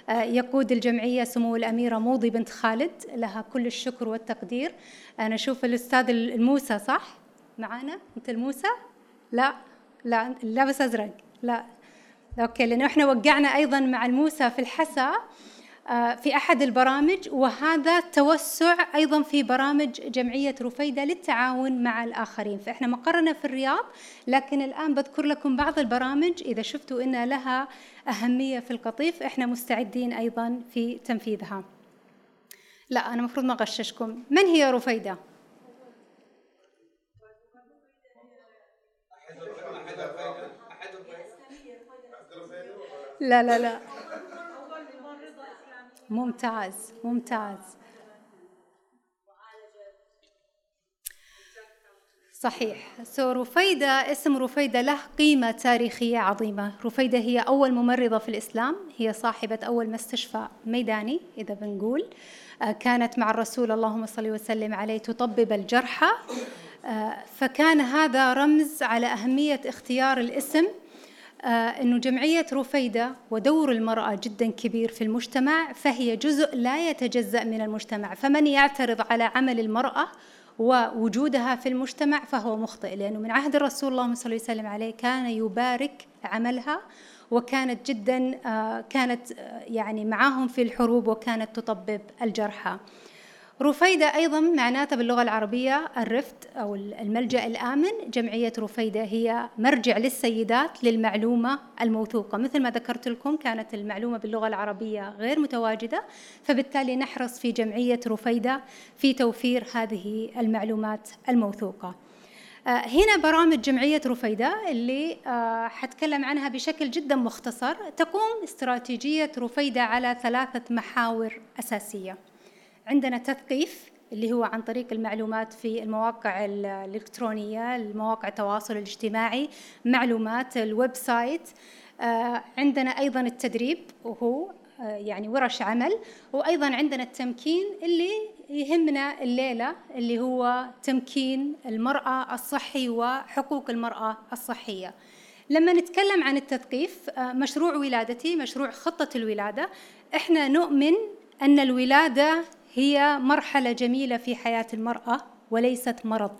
آه يقود الجمعية سمو الأميرة موضي بنت خالد لها كل الشكر والتقدير. أنا أشوف الأستاذ الموسى صح؟ معانا؟ أنت الموسى؟ لا لا لابس أزرق. لا. أوكي لأنه إحنا وقعنا أيضا مع الموسى في الحسا. في أحد البرامج وهذا توسع أيضا في برامج جمعية رفيدة للتعاون مع الآخرين. فإحنا مقرنا في الرياض لكن الآن بذكر لكم بعض البرامج إذا شفتوا إن لها أهمية في القطيف إحنا مستعدين أيضا في تنفيذها. لا أنا المفروض ما اغششكم من هي رفيدة؟ لا لا لا. ممتاز ممتاز. صحيح. سو رفيدة اسم رفيدة له قيمة تاريخية عظيمة. رفيدة هي أول ممرضة في الإسلام. هي صاحبة أول مستشفى ميداني إذا بنقول. آه، كانت مع الرسول اللهم صل وسلم عليه تطبب الجرحى. آه، فكان هذا رمز على أهمية اختيار الاسم آه، أنه جمعية رفيدة ودور المرأة جدا كبير في المجتمع فهي جزء لا يتجزأ من المجتمع. فمن يعترض على عمل المرأة ووجودها في المجتمع فهو مخطئ لأنه من عهد الرسول اللهم صل وسلم عليه كان يبارك عملها وكانت جدا آه، كانت آه، يعني معاهم في الحروب وكانت تطبب الجرحى. رفيدة أيضا معناته باللغة العربية الرفت أو الملجأ الآمن. جمعية رفيدة هي مرجع للسيدات للمعلومة الموثوقة. مثل ما ذكرت لكم كانت المعلومة باللغة العربية غير متواجدة فبالتالي نحرص في جمعية رفيدة في توفير هذه المعلومات الموثوقة. آه، هنا برامج جمعية رفيدة اللي آه، حتكلم عنها بشكل جدا مختصر. تقوم استراتيجية رفيدة على ثلاثة محاور أساسية. عندنا تثقيف اللي هو عن طريق المعلومات في المواقع الإلكترونية المواقع التواصل الاجتماعي معلومات ال website. آه، عندنا أيضا التدريب وهو آه، يعني ورش عمل. وأيضا عندنا التمكين اللي يهمنا الليلة اللي هو تمكين المرأة الصحي وحقوق المرأة الصحية. لما نتكلم عن التثقيف آه، مشروع ولادتي مشروع خطة الولادة إحنا نؤمن أن الولادة هي مرحلة جميلة في حياة المرأة وليست مرض.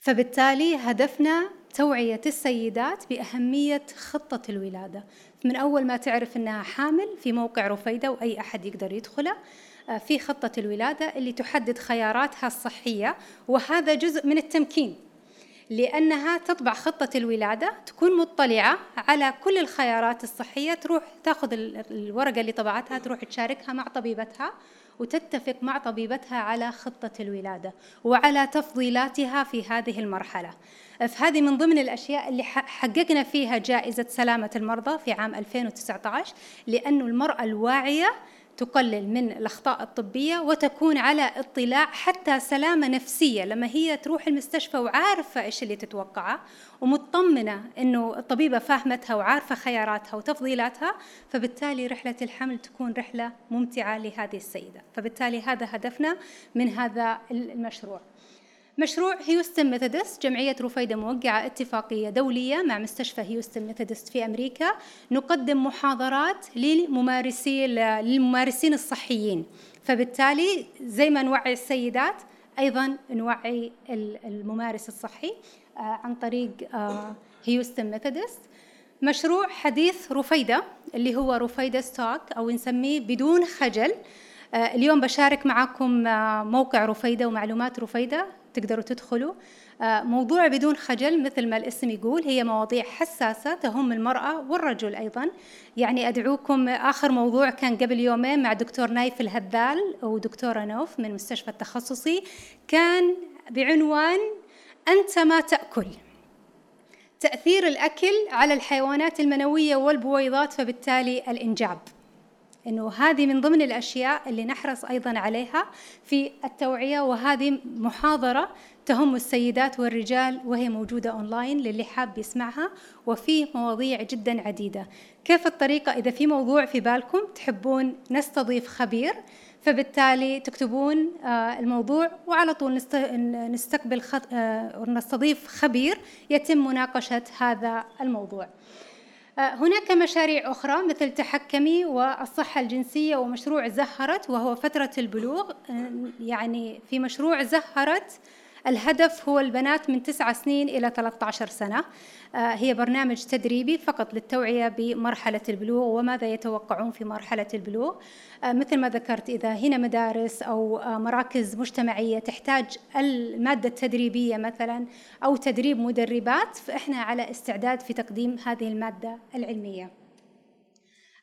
فبالتالي هدفنا توعية السيدات بأهمية خطة الولادة. من أول ما تعرف أنها حامل في موقع رفيدة وأي أحد يقدر يدخله آه، في خطة الولادة اللي تحدد خياراتها الصحية وهذا جزء من التمكين. لأنها تطبع خطة الولادة تكون مطلعة على كل الخيارات الصحية تروح تاخذ الورقة اللي طبعتها تروح تشاركها مع طبيبتها وتتفق مع طبيبتها على خطة الولادة وعلى تفضيلاتها في هذه المرحلة. فهذه من ضمن الأشياء اللي حققنا فيها جائزة سلامة المرضى في عام 2019 لأن المرأة الواعية تقلل من الأخطاء الطبية وتكون على اطلاع حتى سلامة نفسية لما هي تروح المستشفى وعارفة إيش اللي تتوقعه ومطمنة إنه الطبيبة فاهمتها وعارفة خياراتها وتفضيلاتها فبالتالي رحلة الحمل تكون رحلة ممتعة لهذه السيدة. فبالتالي هذا هدفنا من هذا المشروع. مشروع Houston Methodist جمعية رفيدة موقعة اتفاقية دولية مع مستشفى Houston Methodist في أمريكا. نقدم محاضرات للممارسي للممارسين الصحيين. فبالتالي زي ما نوعي السيدات أيضا نوعي الممارس الصحي آه، عن طريق Houston Methodist مشروع حديث رفيدة اللي هو رفيدة's talk أو نسميه بدون خجل. آه، اليوم بشارك معكم آه، موقع رفيدة ومعلومات رفيدة. تقدروا تدخلوا. آه، موضوع بدون خجل مثل ما الاسم يقول هي مواضيع حساسة تهم المرأة والرجل أيضا. يعني أدعوكم آخر موضوع كان قبل يومين مع دكتور نايف الهذال ودكتورة نوف من المستشفى التخصصي كان بعنوان أنت ما تأكل. تأثير الأكل على الحيوانات المنوية والبويضات فبالتالي الإنجاب. إنه هذه من ضمن الأشياء اللي نحرص أيضا عليها في التوعية وهذه محاضرة تهم السيدات والرجال وهي موجودة أونلاين للي حاب يسمعها وفي مواضيع جدا عديدة. كيف الطريقة؟ إذا في موضوع في بالكم تحبون نستضيف خبير فبالتالي تكتبون آه، الموضوع وعلى طول نستقبل خط... آه، نستضيف خبير يتم مناقشة هذا الموضوع. هناك مشاريع أخرى مثل تحكمي والصحة الجنسية ومشروع زهرت وهو فترة البلوغ. آه، يعني في مشروع زهرت الهدف هو البنات من تسعة سنين إلى 13 سنة. آه، هي برنامج تدريبي فقط للتوعية بمرحلة البلوغ وماذا يتوقعون في مرحلة البلوغ. آه، مثل ما ذكرت إذا هنا مدارس أو آه، مراكز مجتمعية تحتاج المادة التدريبية مثلا أو تدريب مدربات فإحنا على استعداد في تقديم هذه المادة العلمية.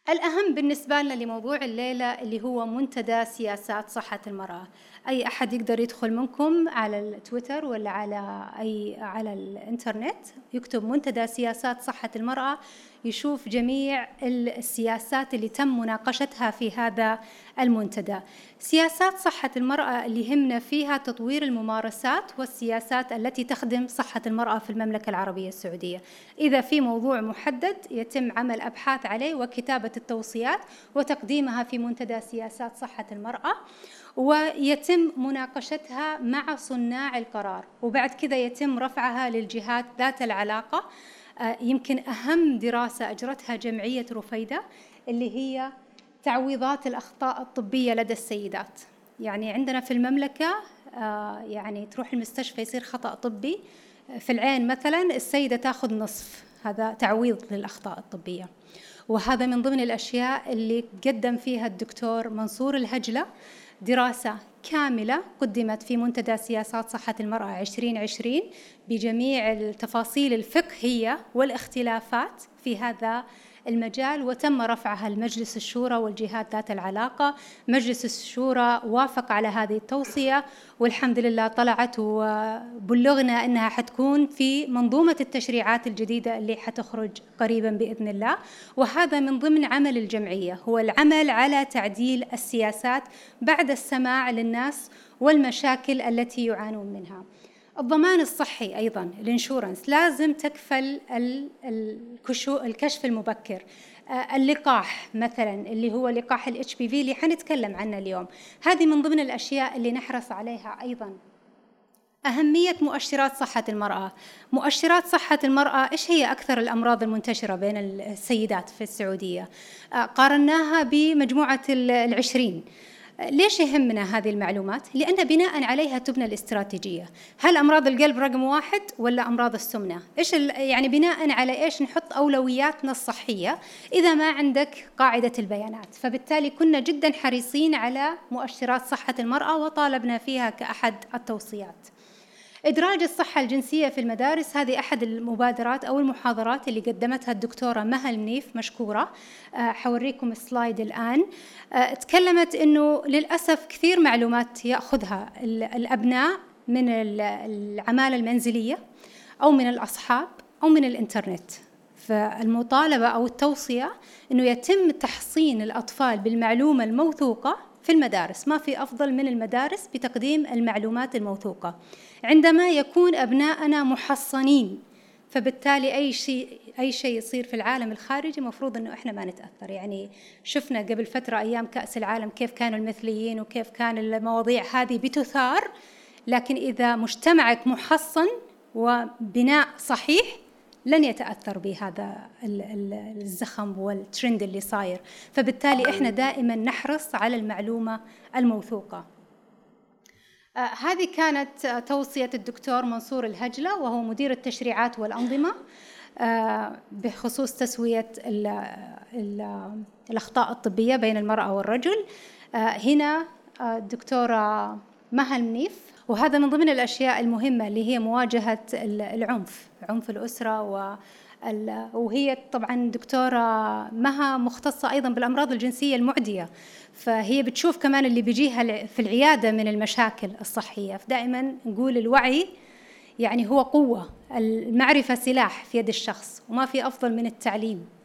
الأهم بالنسبة لنا لموضوع الليلة اللي هو منتدى سياسات صحة المرأة. أي أحد يقدر يدخل منكم على التويتر ولا على أي على الإنترنت. يكتب منتدى سياسات صحة المرأة يشوف جميع السياسات اللي تم مناقشتها في هذا المنتدى. سياسات صحة المرأة اللي يهمنا فيها تطوير الممارسات والسياسات التي تخدم صحة المرأة في المملكة العربية السعودية. إذا في موضوع محدد يتم عمل أبحاث عليه وكتابة التوصيات وتقديمها في منتدى سياسات صحة المرأة. ويتم مناقشتها مع صناع القرار. وبعد كذا يتم رفعها للجهات ذات العلاقة. آه، يمكن أهم دراسة أجرتها جمعية رفيدة اللي هي تعويضات الأخطاء الطبية لدى السيدات. يعني عندنا في المملكة آه، يعني تروح المستشفى يصير خطأ طبي. في العين مثلا السيدة تأخذ نصف هذا تعويض للأخطاء الطبية. وهذا من ضمن الأشياء اللي قدم فيها الدكتور منصور الهجلة. دراسة كاملة قدمت في منتدى سياسات صحة المرأة 2020 بجميع التفاصيل الفقهية والاختلافات في هذا المجال وتم رفعها لمجلس الشورى والجهات ذات العلاقة. مجلس الشورى وافق على هذه التوصية والحمد لله طلعت وبلغنا أنها حتكون في منظومة التشريعات الجديدة اللي حتخرج قريبا بإذن الله. وهذا من ضمن عمل الجمعية هو العمل على تعديل السياسات بعد السماع للناس والمشاكل التي يعانون منها. الضمان الصحي أيضا ال insurance. لازم تكفل الكشف المبكر. آه، اللقاح مثلا اللي هو لقاح ال HPV اللي حنتكلم عنه اليوم. هذه من ضمن الأشياء اللي نحرص عليها أيضا. أهمية مؤشرات صحة المرأة. مؤشرات صحة المرأة إيش هي أكثر الأمراض المنتشرة بين السيدات في السعودية؟ آه، قارناها بمجموعة العشرين. ليش يهمنا هذه المعلومات؟ لأن بناء عليها تبنى الاستراتيجية هل أمراض القلب رقم واحد ولا أمراض السمنة؟ إيش يعني بناء على إيش نحط أولوياتنا الصحية إذا ما عندك قاعدة البيانات فبالتالي كنا جدا حريصين على مؤشرات صحة المرأة وطالبنا فيها كأحد التوصيات إدراج الصحة الجنسية في المدارس هذه أحد المبادرات أو المحاضرات اللي قدمتها الدكتورة مها المنيف مشكورة. آه، حوريكم السلايد الآن. آه، تكلمت أنه للأسف كثير معلومات يأخذها الأبناء من العمالة المنزلية أو من الأصحاب أو من الإنترنت. فالمطالبة أو التوصية أنه يتم تحصين الأطفال بالمعلومة الموثوقة في المدارس ما في أفضل من المدارس بتقديم المعلومات الموثوقة. عندما يكون أبناءنا محصنين فبالتالي أي شيء أي شيء يصير في العالم الخارجي مفروض إنه إحنا ما نتأثر. يعني شفنا قبل فترة أيام كأس العالم كيف كانوا المثليين وكيف كان المواضيع هذه بتثار لكن إذا مجتمعك محصن وبناء صحيح لن يتأثر بهذا الزخم والترند اللي صاير. فبالتالي إحنا دائما نحرص على المعلومة الموثوقة. آه هذه كانت توصية الدكتور منصور الهجلة وهو مدير التشريعات والأنظمة آه بخصوص تسوية ال ال الأخطاء الطبية بين المرأة والرجل. آه هنا الدكتورة مها المنيف. وهذا من ضمن الأشياء المهمة اللي هي مواجهة العنف عنف الأسرة و وهي طبعا دكتورة مها مختصة أيضا بالأمراض الجنسية المعدية. فهي بتشوف كمان اللي بيجيها في العيادة من المشاكل الصحية. فدائما نقول الوعي يعني هو قوة المعرفة سلاح في يد الشخص وما في أفضل من التعليم.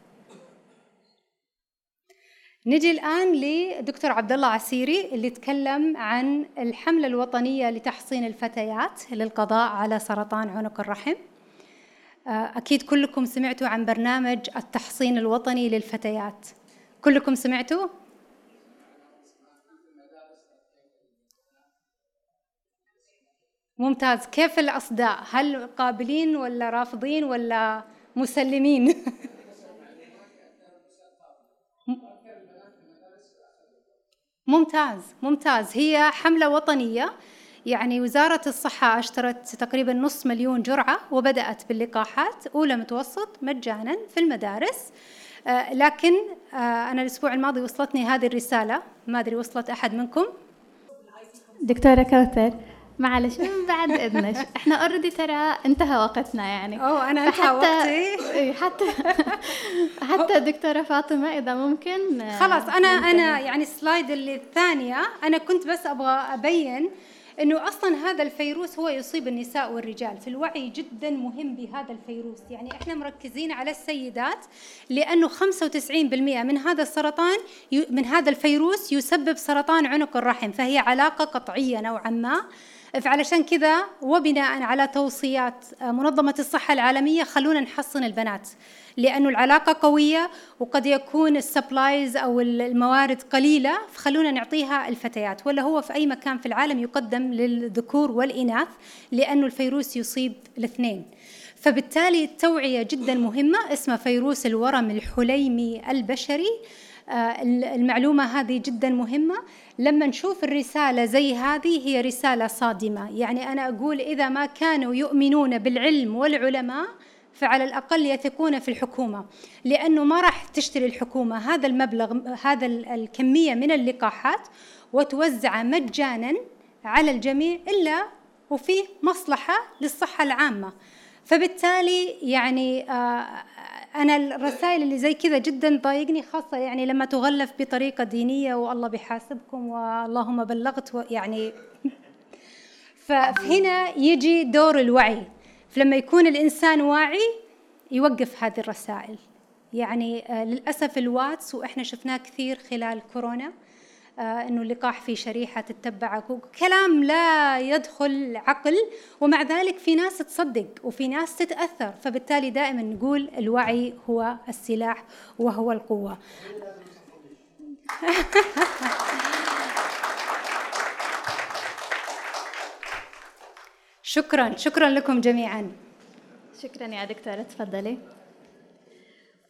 نجي الآن لدكتور عبد الله عسيري اللي تكلم عن الحملة الوطنية لتحصين الفتيات للقضاء على سرطان عنق الرحم آه، أكيد كلكم سمعتوا عن برنامج التحصين الوطني للفتيات كلكم سمعتوا؟ ممتاز كيف الأصداء؟ هل قابلين ولا رافضين ولا مسلمين؟ ممتاز ممتاز. هي حملة وطنية. يعني وزارة الصحة أشترت تقريبا نص مليون جرعة وبدأت باللقاحات أولى متوسط مجانا في المدارس. آه لكن آه أنا الأسبوع الماضي وصلتني هذه الرسالة. ما أدري وصلت أحد منكم؟ دكتورة كوثر معلش من بعد إذنك. إحنا already ترى انتهى وقتنا يعني. أوه أنا انتهى وقتي. إيه، حتى حتى دكتورة فاطمة إذا ممكن خلاص أنا أنا يعني ال slide اللي الثانية. أنا كنت بس أبغى أبين إنه أصلا هذا الفيروس هو يصيب النساء والرجال. في الوعي جدا مهم بهذا الفيروس. يعني إحنا مركزين على السيدات لأنه 95% من هذا السرطان من هذا الفيروس يسبب سرطان عنق الرحم فهي علاقة قطعية نوعا ما. فعلشان كذا وبناء على توصيات منظمة الصحة العالمية خلونا نحصن البنات لأنه العلاقة قوية وقد يكون السبلايز أو الموارد قليلة فخلونا نعطيها الفتيات ولا هو في أي مكان في العالم يقدم للذكور والإناث لأنه الفيروس يصيب الاثنين. فبالتالي التوعية جدا مهمة اسمها فيروس الورم الحليمي البشري. آه، المعلومة هذه جدا مهمة. لما نشوف الرسالة زي هذه هي رسالة صادمة. يعني أنا أقول إذا ما كانوا يؤمنون بالعلم والعلماء فعلى الأقل يثقون في الحكومة لأنه ما راح تشتري الحكومة هذا المبلغ هذا الكمية من اللقاحات وتوزعه مجانا على الجميع إلا وفي مصلحة للصحة العامة. فبالتالي يعني آه، أنا الرسائل اللي زي كذا جدا ضايقني خاصة يعني لما تغلف بطريقة دينية والله بيحاسبكم واللهم بلغت يعني فهنا يجي دور الوعي. فلما يكون الإنسان واعي يوقف هذه الرسائل. يعني آه، للأسف الواتس وإحنا شفناه كثير خلال كورونا إنه اللقاح في شريحة تتبعك كلام لا يدخل عقل ومع ذلك في ناس تصدق وفي ناس تتأثر. فبالتالي دائما نقول الوعي هو السلاح وهو القوة. شكرا. شكرا لكم جميعا. شكرا يا دكتورة تفضلي.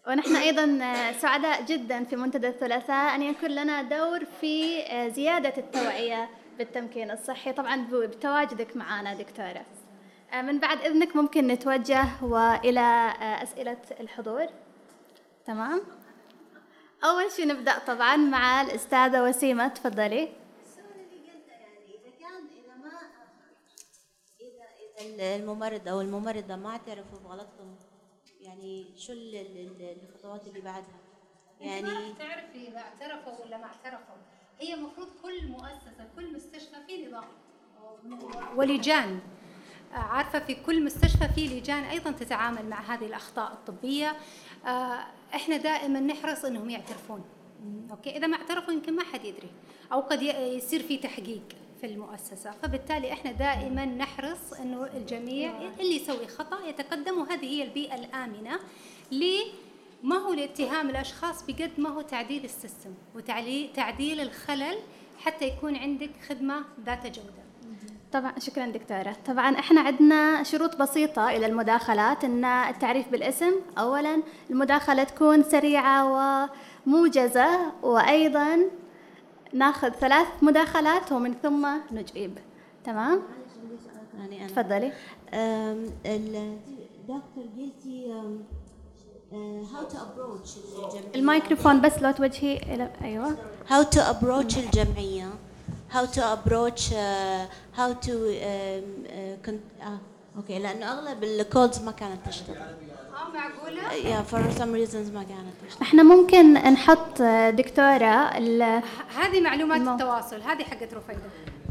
ونحن أيضا سعداء جدا في منتدى الثلاثاء أن يكون لنا دور في زيادة التوعية بالتمكين الصحي. طبعا بتواجدك معنا دكتورة. من بعد إذنك ممكن نتوجه وإلى أسئلة الحضور. تمام؟ أول شيء نبدأ طبعا مع الأستاذة وسيمة تفضلي. الممرض أو الممرضة ما اعترفوا بغلطهم يعني شو الخطوات اللي بعدها. يعني ما تعرفي إذا اعترفوا ولا ما اعترفوا. هي المفروض كل مؤسسة كل مستشفى في نظام. ولجان. عارفة في كل مستشفى في لجان أيضا تتعامل مع هذه الأخطاء الطبية. آه، إحنا دائما نحرص إنهم يعترفون. أوكي؟ إذا ما اعترفوا يمكن ما حد يدري. أو قد يصير في تحقيق. في المؤسسة. فبالتالي إحنا دائما نحرص إنه الجميع اللي يسوي خطأ يتقدم وهذه هي البيئة الآمنة ما هو لاتهام الأشخاص بقد ما هو تعديل السيستم وتعديل الخلل حتى يكون عندك خدمة ذات جودة. طبعا شكرا دكتورة. طبعا إحنا عندنا شروط بسيطة إلى المداخلات أن التعريف بالاسم أولا المداخلة تكون سريعة وموجزة وأيضا ناخذ ثلاث مداخلات ومن ثم نجيب. تمام؟ يعني تفضلي. الدكتور قلتي how to approach الميكروفون بس لو توجهي إلى أيوه. how to approach الجمعية. how to approach how to okay لأنه أغلب ال codes ما كانت تشتغل. معقولة؟ يا for some reasons ما كانت إحنا ممكن نحط دكتورة هذه معلومات المو... التواصل هذه حقت رفيدة.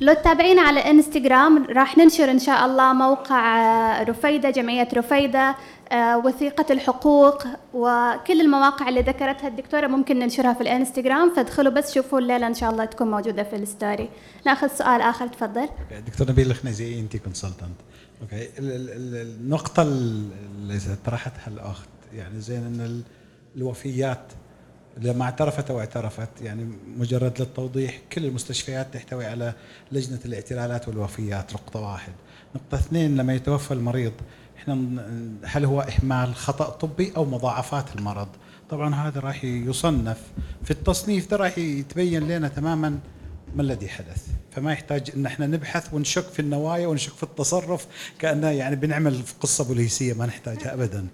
لو تتابعينا على الانستغرام راح ننشر إن شاء الله موقع رفيدة جمعية رفيدة آه، وثيقة الحقوق وكل المواقع اللي ذكرتها الدكتورة ممكن ننشرها في الإنستغرام فادخلوا بس شوفوا الليلة إن شاء الله تكون موجودة في ال story. ناخذ سؤال آخر تفضل. دكتور نبيل الخنيزي أنت consultant okay. النقطة اللي طرحتها الأخت يعني زين أن الوفيات لما اعترفت أو اعترفت يعني مجرد للتوضيح كل المستشفيات تحتوي على لجنة الاعتلالات والوفيات نقطة واحد. نقطة اثنين لما يتوفى المريض إحنا هل هو إهمال خطأ طبي أو مضاعفات المرض؟ طبعا هذا راح يصنف في التصنيف ده راح يتبين لنا تماما ما الذي حدث؟ فما يحتاج إن إحنا نبحث ونشك في النوايا ونشك في التصرف كأنه يعني بنعمل في قصة بوليسية ما نحتاجها ابدا.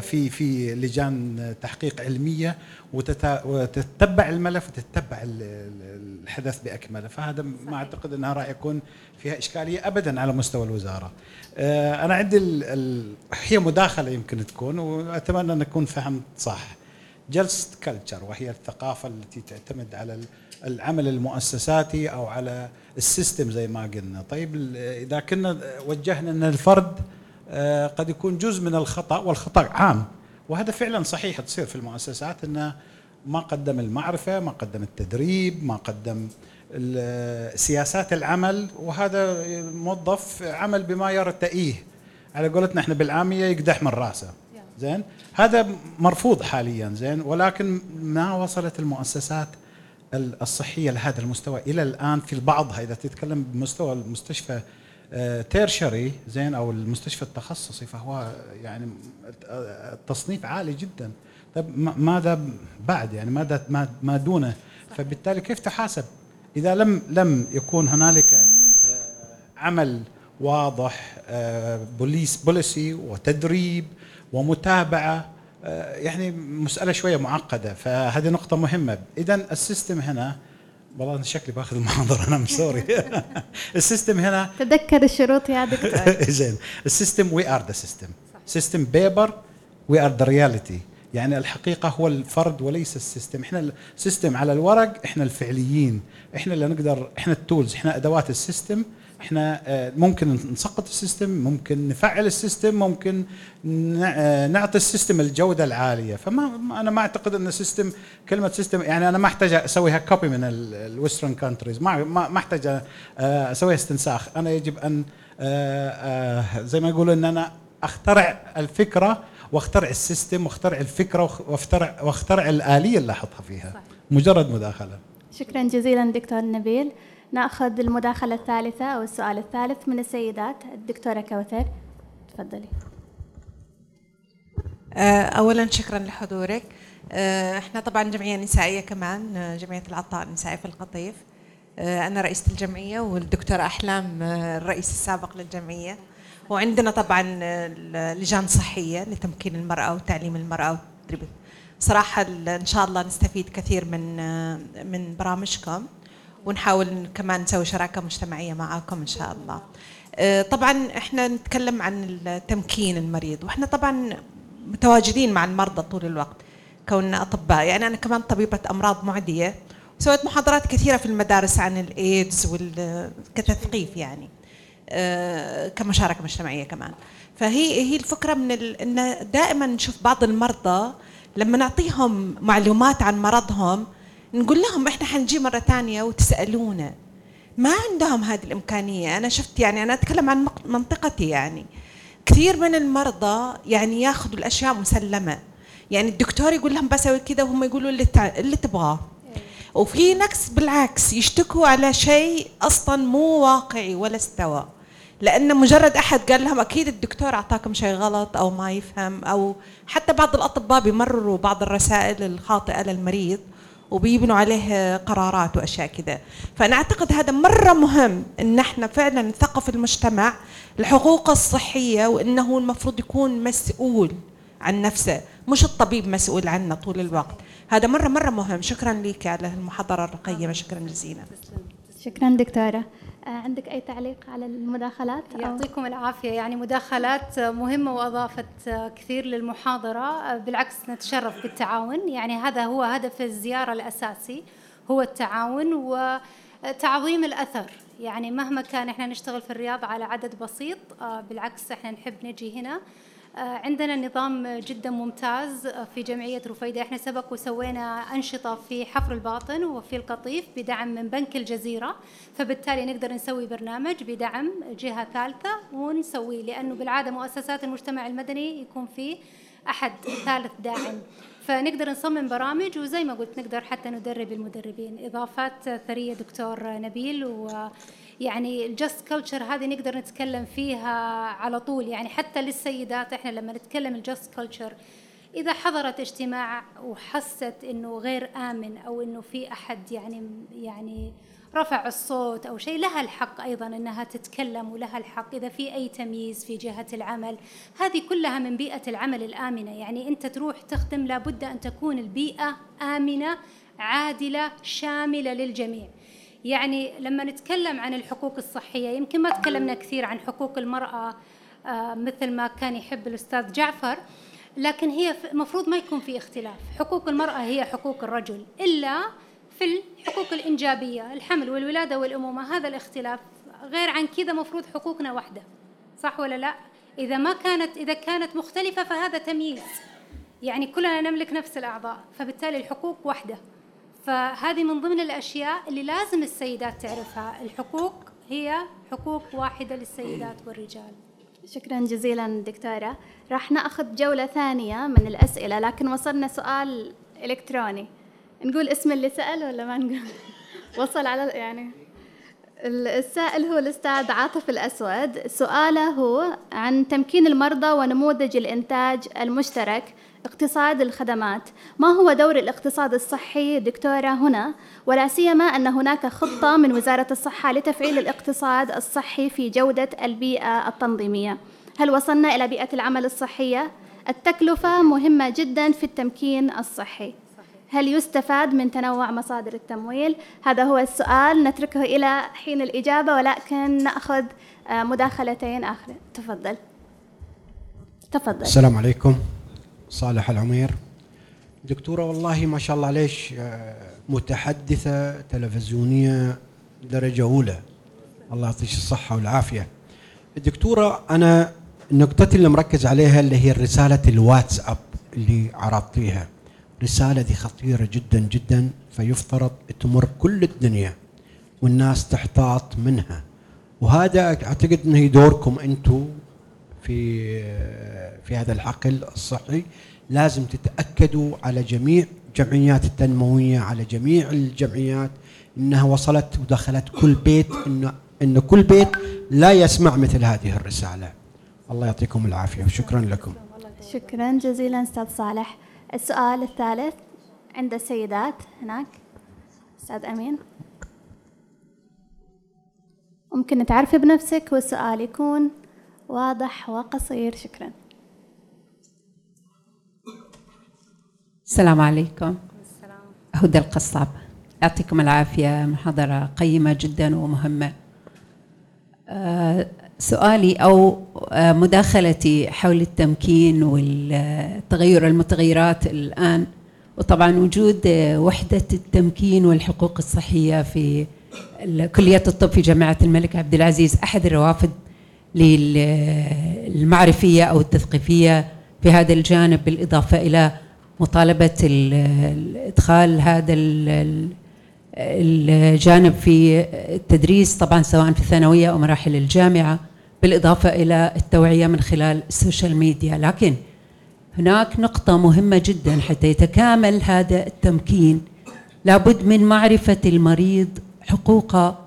في في لجان تحقيق علمية وتتبع الملف وتتبع الحدث بأكمله. فهذا ما أعتقد إنها راح يكون فيها إشكالية ابدا على مستوى الوزارة. آه، أنا عندي هي مداخلة يمكن تكون وأتمنى أن اكون فهمت صح. just culture وهي الثقافة التي تعتمد على العمل المؤسساتي أو على ال system زي ما قلنا. طيب إذا كنا وجهنا إن الفرد آه، قد يكون جزء من الخطأ والخطأ عام. وهذا فعلا صحيح تصير في المؤسسات إنه ما قدم المعرفة ما قدم التدريب ما قدم سياسات العمل وهذا موظف عمل بما يرتئيه على قولتنا إحنا بالعامية يقدح من رأسه. زين؟ هذا مرفوض حاليا زين؟ ولكن ما وصلت المؤسسات الصحية لهذا المستوى. إلى الآن في بعضها إذا تتكلم بمستوى المستشفى تيرشري آه، زين أو المستشفى التخصصي فهو يعني التصنيف عالي جدا. طيب ماذا بعد؟ يعني ماذا ما دونه؟ فبالتالي كيف تحاسب؟ إذا لم لم يكون هنالك آه، عمل واضح بوليس آه، policy وتدريب ومتابعة يعني مسألة شوية معقدة فهذه نقطة مهمة. اذا ال system هنا والله أنا شكلي بأخذ المحاضره أنا sorry ال system هنا تذكر الشروط يا دكتور. زين. ال system we are the system system paper we are the reality يعني الحقيقة هو الفرد وليس ال system. إحنا ال system على الورق إحنا الفعليين. إحنا اللي نقدر إحنا ال tools إحنا أدوات ال system. إحنا آه، ممكن نسقط ال system ممكن نفعل ال system ممكن آه، نعطي ال system الجودة العالية. فما ما- أنا ما أعتقد إن ال system كلمة system يعني أنا ما أحتاج أسويها copy من ال western countries ما ما أحتاج آه، أسويها استنساخ. أنا يجب أن زي ما يقولوا إن أنا أخترع الفكرة واخترع ال system واخترع الفكرة واخ- واخترع واخترع الآلية اللي أحطها فيها. مجرد مداخلة. شكرا جزيلا دكتور نبيل. نأخذ المداخلة الثالثة أو السؤال الثالث من السيدات الدكتورة كوثر. تفضلي. آه، اولا شكرا لحضورك. آه، إحنا طبعا جمعية نسائية كمان آه، جمعية العطاء النسائي في القطيف. أنا رئيسه الجمعية والدكتوره أحلام الرئيس السابق للجمعية. وعندنا طبعا لجان صحية لتمكين المرأة وتعليم المرأة وتدريب. صراحة إن شاء الله نستفيد كثير من من برامجكم. ونحاول كمان نسوي شراكة مجتمعية معاكم إن شاء الله. آه، طبعا إحنا نتكلم عن تمكين المريض وإحنا طبعا متواجدين مع المرضى طول الوقت كوننا أطباء يعني أنا كمان طبيبة أمراض معدية سويت محاضرات كثيرة في المدارس عن الإيدز كتثقيف يعني آه، كمشاركة مجتمعية كمان فهي هي الفكرة من. إن دائما نشوف بعض المرضى لما نعطيهم معلومات عن مرضهم نقول لهم إحنا حنجي مرة ثانية وتسألونا. ما عندهم هذه الإمكانية. أنا شفت يعني أنا أتكلم عن منطقتي يعني. كثير من المرضى يعني ياخذوا الأشياء مسلمة. يعني الدكتور يقول لهم بسوي كذا وهم يقولوا اللي. اللي تبغاه. وفي ناس بالعكس يشتكوا على شيء أصلا مو واقعي ولا استوى. لأن مجرد أحد قال لهم أكيد الدكتور أعطاكم شيء غلط أو ما يفهم أو حتى بعض الأطباء بيمرروا بعض الرسائل الخاطئة للمريض. وبيبنوا عليه قرارات وأشياء كذا. فأنا أعتقد هذا مرة مهم إن إحنا فعلا نثقف المجتمع الحقوق الصحية وإنه المفروض يكون مسؤول عن نفسه مش الطبيب مسؤول عنه طول الوقت. هذا مرة مرة مهم. شكرا لك على المحاضرة القيمه شكرا جزيلا. شكرا دكتورة. آه، عندك أي تعليق على المداخلات؟ يعطيكم العافية. يعني مداخلات مهمة وأضافت كثير للمحاضرة. بالعكس نتشرف بالتعاون. يعني هذا هو هدف الزيارة الأساسي هو التعاون وتعظيم الأثر. يعني مهما كان إحنا نشتغل في الرياض على عدد بسيط آه، بالعكس إحنا نحب نجي هنا. آه، عندنا نظام جدا ممتاز آه، في جمعية رفيدة. إحنا سبق وسوينا أنشطة في حفر الباطن وفي القطيف بدعم من بنك الجزيرة فبالتالي نقدر نسوي برنامج بدعم جهة ثالثة ونسويه لأنه بالعادة مؤسسات المجتمع المدني يكون فيه أحد ثالث داعم. فنقدر نصمم برامج وزي ما قلت نقدر حتى ندرب المدربين. إضافات ثرية دكتور نبيل و يعني ال just culture هذه نقدر نتكلم فيها على طول. يعني حتى للسيدات إحنا لما نتكلم ال just culture إذا حضرت اجتماع وحست إنه غير آمن أو إنه في أحد يعني يعني رفع الصوت أو شيء لها الحق أيضا إنها تتكلم ولها الحق. إذا في أي تمييز في جهة العمل هذه كلها من بيئة العمل الآمنة. يعني أنت تروح تخدم لابد أن تكون البيئة آمنة عادلة شاملة للجميع. يعني لما نتكلم عن الحقوق الصحية يمكن ما تكلمنا كثير عن حقوق المرأة آه، مثل ما كان يحب الأستاذ جعفر لكن هي المفروض ما يكون في اختلاف. حقوق المرأة هي حقوق الرجل إلا في الحقوق الإنجابية الحمل والولادة والأمومة هذا الاختلاف. غير عن كذا مفروض حقوقنا واحدة صح ولا لا؟ إذا ما كانت إذا كانت مختلفة فهذا تمييز. يعني كلنا نملك نفس الأعضاء فبالتالي الحقوق واحدة. فهذه من ضمن الأشياء اللي لازم السيدات تعرفها. الحقوق هي حقوق واحدة للسيدات والرجال. شكرا جزيلا دكتورة. راح نأخذ جولة ثانية من الأسئلة لكن وصلنا سؤال إلكتروني. نقول اسم اللي سأل ولا ما نقول؟ وصل على يعني. السائل هو الأستاذ عاطف الأسود. سؤاله هو عن تمكين المرضى ونموذج الإنتاج المشترك. اقتصاد الخدمات. ما هو دور الاقتصاد الصحي دكتورة هنا؟ ولا سيما أن هناك خطة من وزارة الصحة لتفعيل الاقتصاد الصحي في جودة البيئة التنظيمية. هل وصلنا إلى بيئة العمل الصحية؟ التكلفة مهمة جدا في التمكين الصحي. هل يستفاد من تنوع مصادر التمويل؟ هذا هو السؤال. نتركه إلى حين الإجابة ولكن نأخذ آه، مداخلتين آخر تفضل. تفضل. السلام عليكم. صالح العمير. دكتورة والله ما شاء الله عليش آه، متحدثة تلفزيونية درجة أولى. الله يعطيك الصحة والعافية. الدكتورة أنا النقطة اللي مركز عليها اللي هي رسالة الواتساب اللي عرضتيها. رسالة دي خطيرة جدا جدا فيفترض تمر كل الدنيا والناس تحتاط منها. وهذا أعتقد إنه دوركم أنتم في في هذا الحقل الصحي لازم تتأكدوا على جميع الجمعيات التنموية على جميع الجمعيات إنها وصلت ودخلت كل بيت انه إن كل بيت لا يسمع مثل هذه الرسالة. الله يعطيكم العافية وشكرا لكم. شكرا جزيلا أستاذ صالح السؤال الثالث عند السيدات هناك أستاذ أمين ممكن تعرفي بنفسك والسؤال يكون واضح وقصير. شكرا. السلام عليكم. هدى القصاب. يعطيكم العافية. محاضرة قيمة جدا ومهمة. آه، سؤالي أو آه، مداخلتي حول التمكين والتغير المتغيرات الآن وطبعا وجود آه، وحدة التمكين والحقوق الصحية في كلية الطب في جامعة الملك عبد العزيز أحد الروافد للمعرفية أو التثقيفية في هذا الجانب بالإضافة إلى مطالبة إدخال هذا الجانب في التدريس طبعا سواء في الثانوية أو مراحل الجامعة بالإضافة إلى التوعية من خلال السوشيال ميديا. لكن هناك نقطة مهمة جدا حتى يتكامل هذا التمكين. لابد من معرفة المريض حقوقه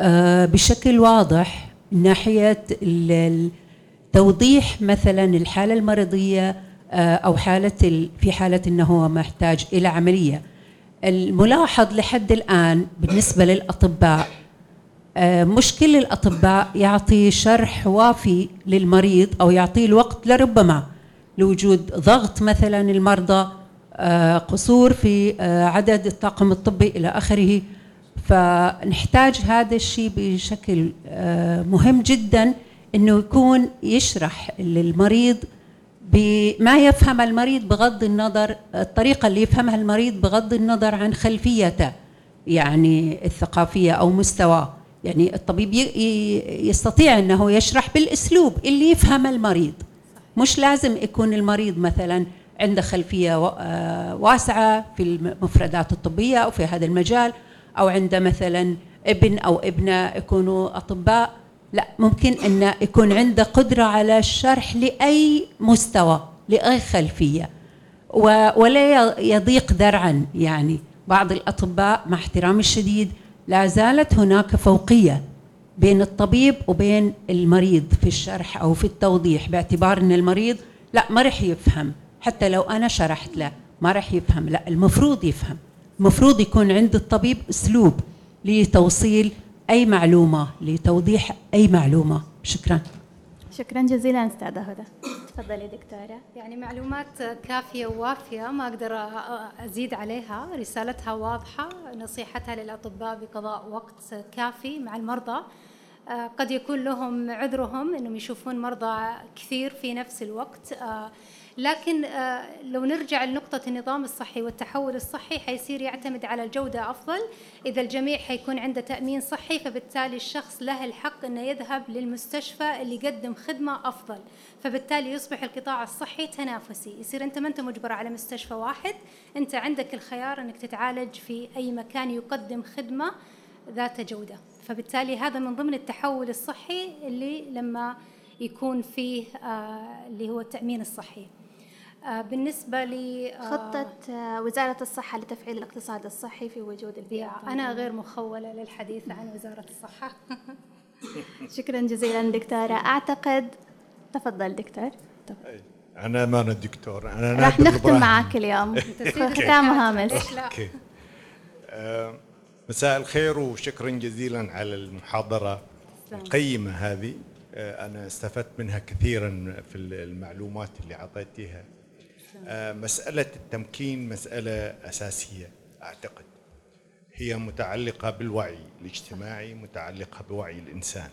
آه، بشكل واضح من ناحية توضيح مثلا الحالة المرضية آه، أو حالة في حالة أنه هو محتاج إلى عملية. الملاحظ لحد الآن بالنسبة للأطباء آه، مش كل الأطباء يعطي شرح وافي للمريض أو يعطيه الوقت لربما لوجود ضغط مثلا المرضى قصور في عدد الطاقم الطبي إلى آخره. فنحتاج هذا الشيء بشكل آه، مهم جدا إنه يكون يشرح للمريض بما يفهم المريض بغض النظر الطريقة اللي يفهمها المريض بغض النظر عن خلفيته يعني الثقافية أو مستواه. يعني الطبيب يستطيع إنه يشرح بالأسلوب اللي يفهم المريض. مش لازم يكون المريض مثلا عنده خلفية آه، واسعة في المفردات الطبية أو في هذا المجال. أو عنده مثلا ابن أو ابنة يكونوا أطباء لا ممكن إن يكون عنده قدرة على الشرح لأي مستوى لأي خلفية. ولا يضيق ذرعا يعني بعض الأطباء مع احترامي الشديد لا زالت هناك فوقية بين الطبيب وبين المريض في الشرح أو في التوضيح باعتبار إن المريض لا ما راح يفهم حتى لو أنا شرحت له ما راح يفهم لا المفروض يفهم. المفروض يكون عند الطبيب أسلوب لتوصيل أي معلومة لتوضيح أي معلومة. شكرا. شكرا جزيلا أستاذة هدى. تفضلي دكتورة. يعني معلومات كافية ووافية ما أقدر أزيد عليها. رسالتها واضحة نصيحتها للأطباء بقضاء وقت كافي مع المرضى. قد يكون لهم عذرهم إنهم يشوفون مرضى كثير في نفس الوقت. لكن آه، لو نرجع لنقطة النظام الصحي والتحول الصحي حيصير يعتمد على الجودة أفضل. إذا الجميع حيكون عنده تأمين صحي فبالتالي الشخص له الحق أنه يذهب للمستشفى اللي يقدم خدمة أفضل. فبالتالي يصبح القطاع الصحي تنافسي. يصير أنت ما أنت مجبر على مستشفى واحد أنت عندك الخيار أنك تتعالج في أي مكان يقدم خدمة ذات جودة. فبالتالي هذا من ضمن التحول الصحي اللي لما يكون فيه آه اللي هو التأمين الصحي. بالنسبة ل آه، خطة آه، وزارة الصحة لتفعيل الاقتصاد الصحي في وجود البيئة. أنا غير مخولة للحديث عن وزارة الصحة. شكرا جزيلا دكتورة. أعتقد تفضل دكتور. أنا ما أنا دكتور أنا راح نختم معك اليوم. ختام هامش مساء الخير وشكرا جزيلا على المحاضرة القيمة هذه. أنا استفدت منها كثيرا في المعلومات اللي أعطيتيها. آه، مسألة التمكين مسألة أساسية أعتقد. هي متعلقة بالوعي الاجتماعي متعلقة بوعي الإنسان.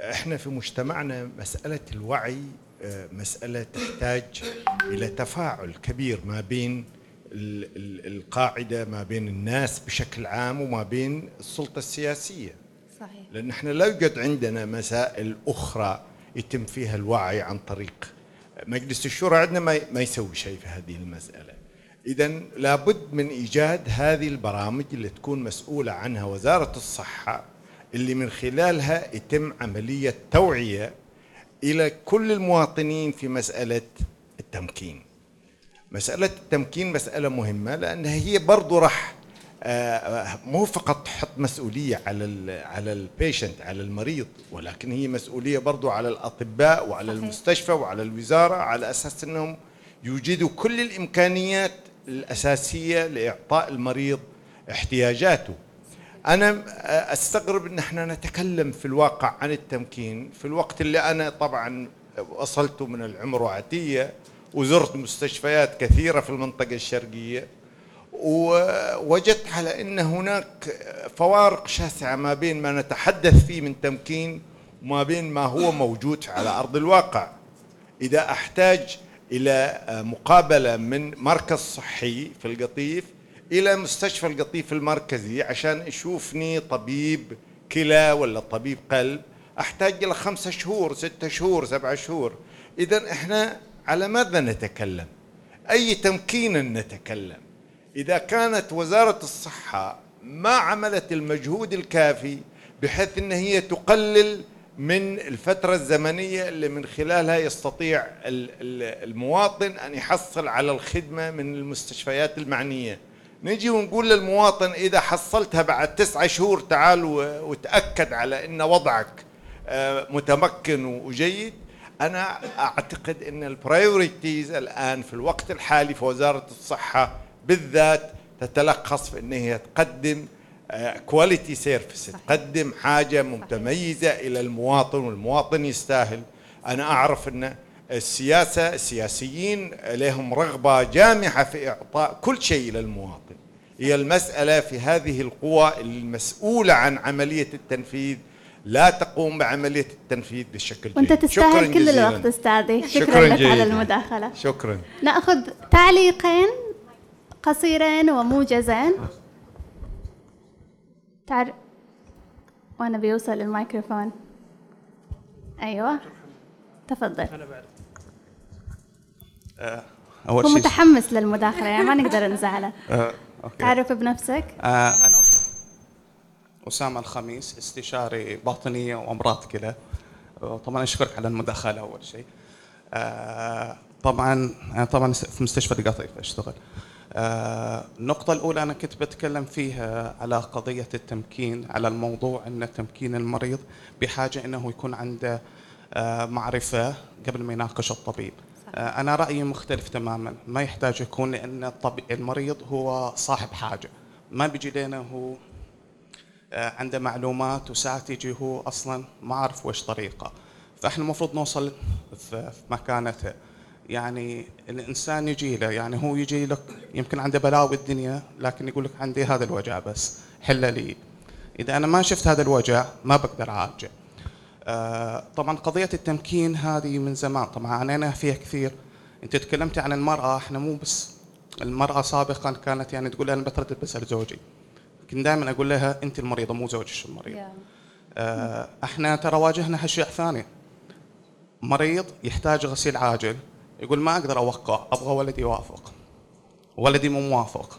إحنا في مجتمعنا مسألة الوعي آه، مسألة تحتاج إلى تفاعل كبير ما بين ال- ال- القاعدة ما بين الناس بشكل عام وما بين السلطة السياسية. صحيح. لأن إحنا لا يوجد عندنا مسائل أخرى يتم فيها الوعي عن طريق مجلس الشورى عندنا ما يسوي شيء في هذه المسألة. إذا لابد من إيجاد هذه البرامج اللي تكون مسؤولة عنها وزارة الصحة اللي من خلالها يتم عملية توعية إلى كل المواطنين في مسألة التمكين. مسألة التمكين مسألة مهمة لأنها هي برضو راح مو فقط تحط مسؤولية على ال على البيشنت على المريض ولكن هي مسؤولية برضو على الأطباء وعلى صحيح. المستشفى وعلى الوزارة على أساس أنهم يوجدوا كل الإمكانيات الأساسية لإعطاء المريض احتياجاته أنا أستغرب أن إحنا نتكلم في الواقع عن التمكين في الوقت اللي أنا طبعا وصلت من العمر وعتية وزرت مستشفيات كثيرة في المنطقة الشرقية ووجدت على أن هناك فوارق شاسعة ما بين ما نتحدث فيه من تمكين وما بين ما هو موجود على أرض الواقع. إذا أحتاج إلى مقابلة من مركز صحي في القطيف إلى مستشفى القطيف المركزي عشان يشوفني طبيب كلى ولا طبيب قلب أحتاج إلى خمسة شهور ستة شهور سبعة شهور. إذا إحنا على ماذا نتكلم؟ أي تمكين نتكلم؟ إذا كانت وزارة الصحة ما عملت المجهود الكافي بحيث أن هي تقلل من الفترة الزمنية اللي من خلالها يستطيع ال- ال- المواطن أن يحصل على الخدمة من المستشفيات المعنية. نجي ونقول للمواطن إذا حصلتها بعد تسعة شهور تعال وتأكد على أن وضعك آه، متمكن وجيد. أنا أعتقد أن ال priorities الآن في الوقت الحالي في وزارة الصحة بالذات تتلخص في أن هي تقدم quality service تقدم حاجة متميزة إلى المواطن والمواطن يستاهل. أنا أعرف أن السياسة السياسيين لهم رغبة جامحة في إعطاء كل شيء إلى المواطن. هي المسألة في هذه القوى المسؤولة عن عملية التنفيذ لا تقوم بعملية التنفيذ بشكل وأنت جيد. تستاهل شكراً كل جزيلاً. الوقت أستاذي. شكرا, شكراً لك على جزيلاً. المداخلة. شكرا. نأخذ تعليقين. قصيرين وموجزين. تعر... وأنا بيوصل الميكروفون أيوه. تفضل. أول هو شيء متحمس للمداخلة يعني ما نقدر نزعله. آه، أوكي. تعرف بنفسك؟ آه، أنا أسامة الخميس استشاري باطنية وأمراض كلى. آه، طبعا أشكرك على المداخلة أول شيء. آه، طبعا أنا طبعا في مستشفى القطيف أشتغل. آه، النقطة الأولى أنا كنت بتكلم فيها على قضية التمكين على الموضوع أن تمكين المريض بحاجة أنه يكون عنده آه، معرفة قبل ما يناقش الطبيب. آه، أنا رأيي مختلف تماما. ما يحتاج يكون لأن المريض هو صاحب حاجة. ما بيجي لنا هو آه، عنده معلومات وساعات يجي هو أصلا ما عارف وش طريقة. فإحنا المفروض نوصل في مكانته. يعني الإنسان يجي له يعني هو يجي لك يمكن عنده بلاوي الدنيا لكن يقول لك عندي هذا الوجع بس حله لي. إذا أنا ما شفت هذا الوجع ما بقدر أعالجه. آه، طبعا قضية التمكين هذه من زمان طبعا عانينا فيها كثير. أنت تكلمتي عن المرأة إحنا مو بس المرأة سابقا كانت يعني تقول أنا بتردد بسأل زوجي. كنت دائما أقول لها أنت المريضة مو زوجك المريض. آه، إحنا ترى واجهنا اشياء ثانية مريض يحتاج غسيل عاجل يقول ما أقدر أوقع أبغى ولدي يوافق. ولدي مو موافق.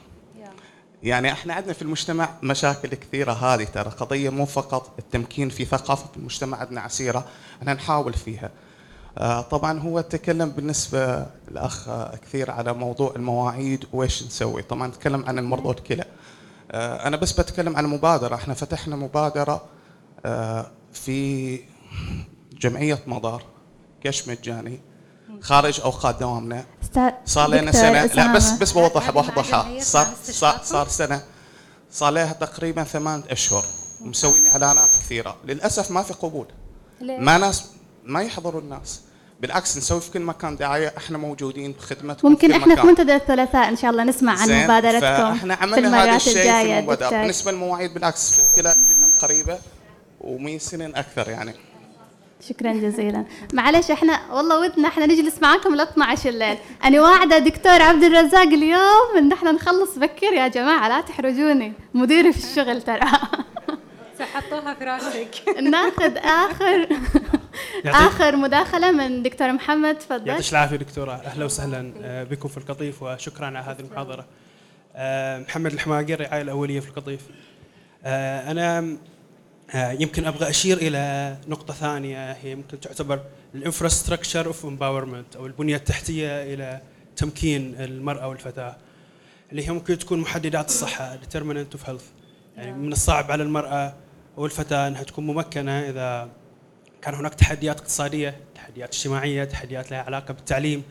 يعني إحنا عندنا في المجتمع مشاكل كثيرة هذه ترى. قضية مو فقط التمكين في ثقافة المجتمع عندنا عسيرة إحنا نحاول فيها. آه، طبعا هو تكلم بالنسبة الاخ آه، كثير على موضوع المواعيد وإيش نسوي. طبعا تكلم عن المرضى الكلى. آه، أنا بس بتكلم عن مبادرة. إحنا فتحنا مبادرة آه، في جمعية مضار كشف مجاني. خارج أوقات دوامنا. صار لنا سنة. لا بس. بس بوضح بوضحها صار صار؟ صار سنة. صار لها تقريبا ثمان أشهر. ومسوين إعلانات كثيرة. للأسف ما في قبول. ليه؟ ما ناس ما يحضروا الناس. بالعكس نسوي في كل مكان دعاية. إحنا موجودين بخدمتكم ممكن إحنا في. منتدى الثلاثاء إن شاء الله نسمع عن مبادرتكم فإحنا في عملنا هذا الشيء في المبادره بالنسبة للمواعيد بالعكس كلها جدا قريبة ومن سنين أكثر يعني. شكرا جزيلا. معلش إحنا والله ودنا إحنا نجلس معاكم ل 12 الليل. أنا واعدة دكتور عبد الرزاق اليوم. ان إحنا نخلص بكير يا جماعة لا تحرجوني. مديري في الشغل ترى. حطوها في راسك. ناخذ آخر آخر مداخلة من دكتور محمد تفضل. يعطيك العافية دكتورة. أهلا وسهلا آه، بكم في القطيف وشكرا على هذه المحاضرة. آه، محمد الحماقي الرعاية الأولية في القطيف. آه، أنا يمكن أبغى أشير إلى نقطة ثانية هي يمكن تعتبر ال infrastructure of empowerment أو البنية التحتية إلى تمكين المرأة والفتاة. اللي هي ممكن تكون محددات الصحة determinant of health. يعني من الصعب على المرأة والفتاة إنها تكون ممكنة إذا كان هناك تحديات اقتصادية، تحديات اجتماعية، تحديات لها علاقة بالتعليم.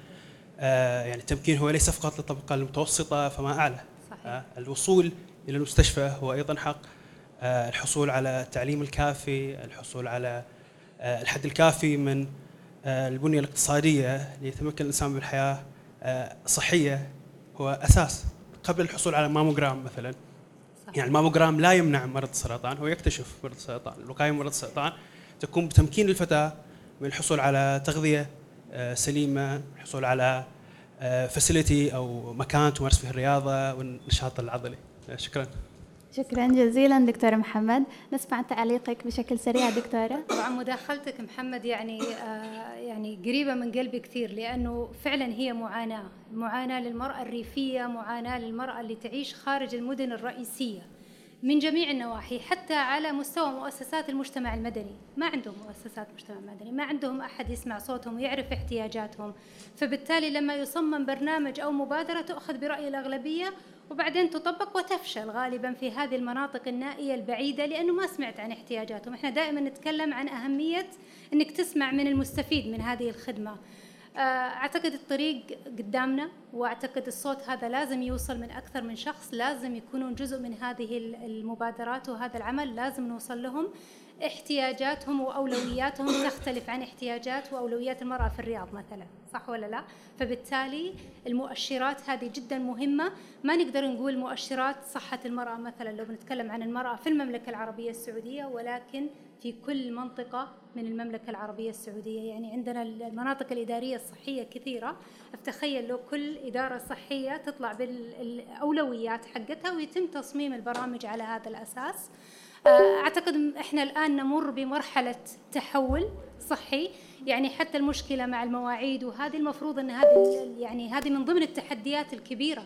آه يعني التمكين هو ليس فقط للطبقة المتوسطة فما أعلى. صحيح. آه الوصول إلى المستشفى هو أيضا حق. آه الحصول على التعليم الكافي، الحصول على آه الحد الكافي من آه البنية الاقتصادية ليتمكن الإنسان بالحياة آه صحية هو أساس. قبل الحصول على ماموجرام مثلا. يعني الماموجرام لا يمنع مرض السرطان هو يكتشف مرض السرطان الوقايه من مرض السرطان تكون بتمكين الفتاة من الحصول على تغذية آه، سليمة الحصول على facility أو مكان تمارس فيه الرياضة والنشاط العضلي. شكرا. شكرا جزيلا دكتور محمد. نسمع تعليقك بشكل سريع دكتورة. طبعا مداخلتك محمد يعني آه يعني قريبة من قلبي كثير لأنه فعلا هي معاناة، معاناة للمرأة الريفية، معاناة للمرأة اللي تعيش خارج المدن الرئيسية من جميع النواحي حتى على مستوى مؤسسات المجتمع المدني، ما عندهم مؤسسات مجتمع مدني، ما عندهم أحد يسمع صوتهم ويعرف احتياجاتهم، فبالتالي لما يصمم برنامج أو مبادرة تؤخذ برأي الأغلبية وبعدين تطبق وتفشل غالبا في هذه المناطق النائية البعيدة لأنه ما سمعت عن احتياجاتهم، إحنا دائما نتكلم عن أهمية إنك تسمع من المستفيد من هذه الخدمة. آه، أعتقد الطريق قدامنا وأعتقد الصوت هذا لازم يوصل من أكثر من شخص، لازم يكونون جزء من هذه المبادرات وهذا العمل لازم نوصل لهم. احتياجاتهم وأولوياتهم تختلف عن احتياجات وأولويات المرأة في الرياض مثلا صح ولا لا؟ فبالتالي المؤشرات هذه جدا مهمة. ما نقدر نقول مؤشرات صحة المرأة مثلا لو بنتكلم عن المرأة في المملكة العربية السعودية ولكن في كل منطقة من المملكة العربية السعودية. يعني عندنا المناطق الإدارية الصحية كثيرة. أتخيل لو كل إدارة صحية تطلع بالأولويات حقتها ويتم تصميم البرامج على هذا الأساس. أعتقد إحنا الآن نمر بمرحلة تحول صحي. يعني حتى المشكلة مع المواعيد وهذه المفروض إن هذه يعني هذه من ضمن التحديات الكبيرة.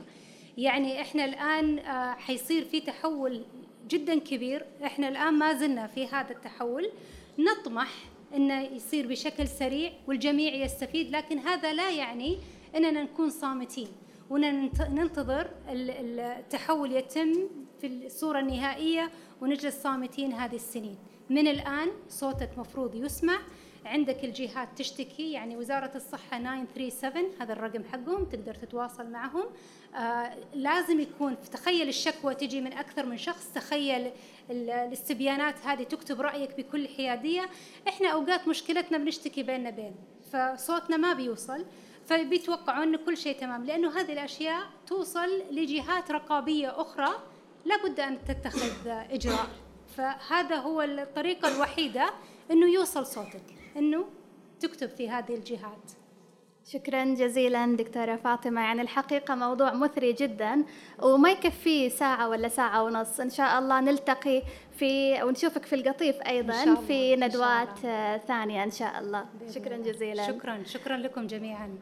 يعني إحنا الآن آه، حيصير في تحول جدا كبير. إحنا الآن ما زلنا في هذا التحول. نطمح انه يصير بشكل سريع والجميع يستفيد لكن هذا لا يعني إننا نكون صامتين. وننتظر التحول يتم في الصورة النهائية ونجلس صامتين هذه السنين. من الآن صوتك مفروض يسمع. عندك الجهات تشتكي يعني وزارة الصحة 937 هذا الرقم حقهم تقدر تتواصل معهم. آه لازم يكون تخيل الشكوى تجي من أكثر من شخص تخيل الاستبيانات هذه تكتب رأيك بكل حيادية. إحنا أوقات مشكلتنا بنشتكي بيننا بين فصوتنا ما بيوصل. فبيتوقعوا أن كل شيء تمام لأنه هذه الأشياء توصل لجهات رقابية أخرى لابد أن تتخذ إجراء. فهذا هو الطريقة الوحيدة أنه يوصل صوتك أنه تكتب في هذه الجهات. شكرا جزيلا دكتورة فاطمة. يعني الحقيقة موضوع مثري جدا وما يكفي ساعة ولا ساعة ونص. إن شاء الله نلتقي في ونشوفك في القطيف أيضا. في ندوات ثانية إن شاء الله. شكرا جزيلا. شكرا شكرا لكم جميعا.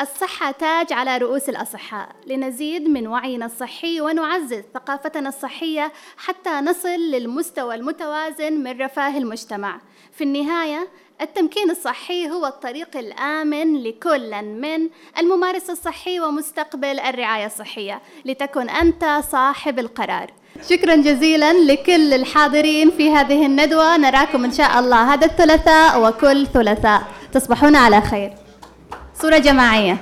الصحة تاج على رؤوس الأصحاء. لنزيد من وعينا الصحي ونعزز ثقافتنا الصحية حتى نصل للمستوى المتوازن من رفاه المجتمع. في النهاية التمكين الصحي هو الطريق الآمن لكل من الممارس الصحي ومستقبل الرعاية الصحية لتكن أنت صاحب القرار. شكرا جزيلا لكل الحاضرين في هذه الندوة. نراكم إن شاء الله هذا الثلاثاء وكل ثلاثاء. تصبحون على خير. صورة جماعية.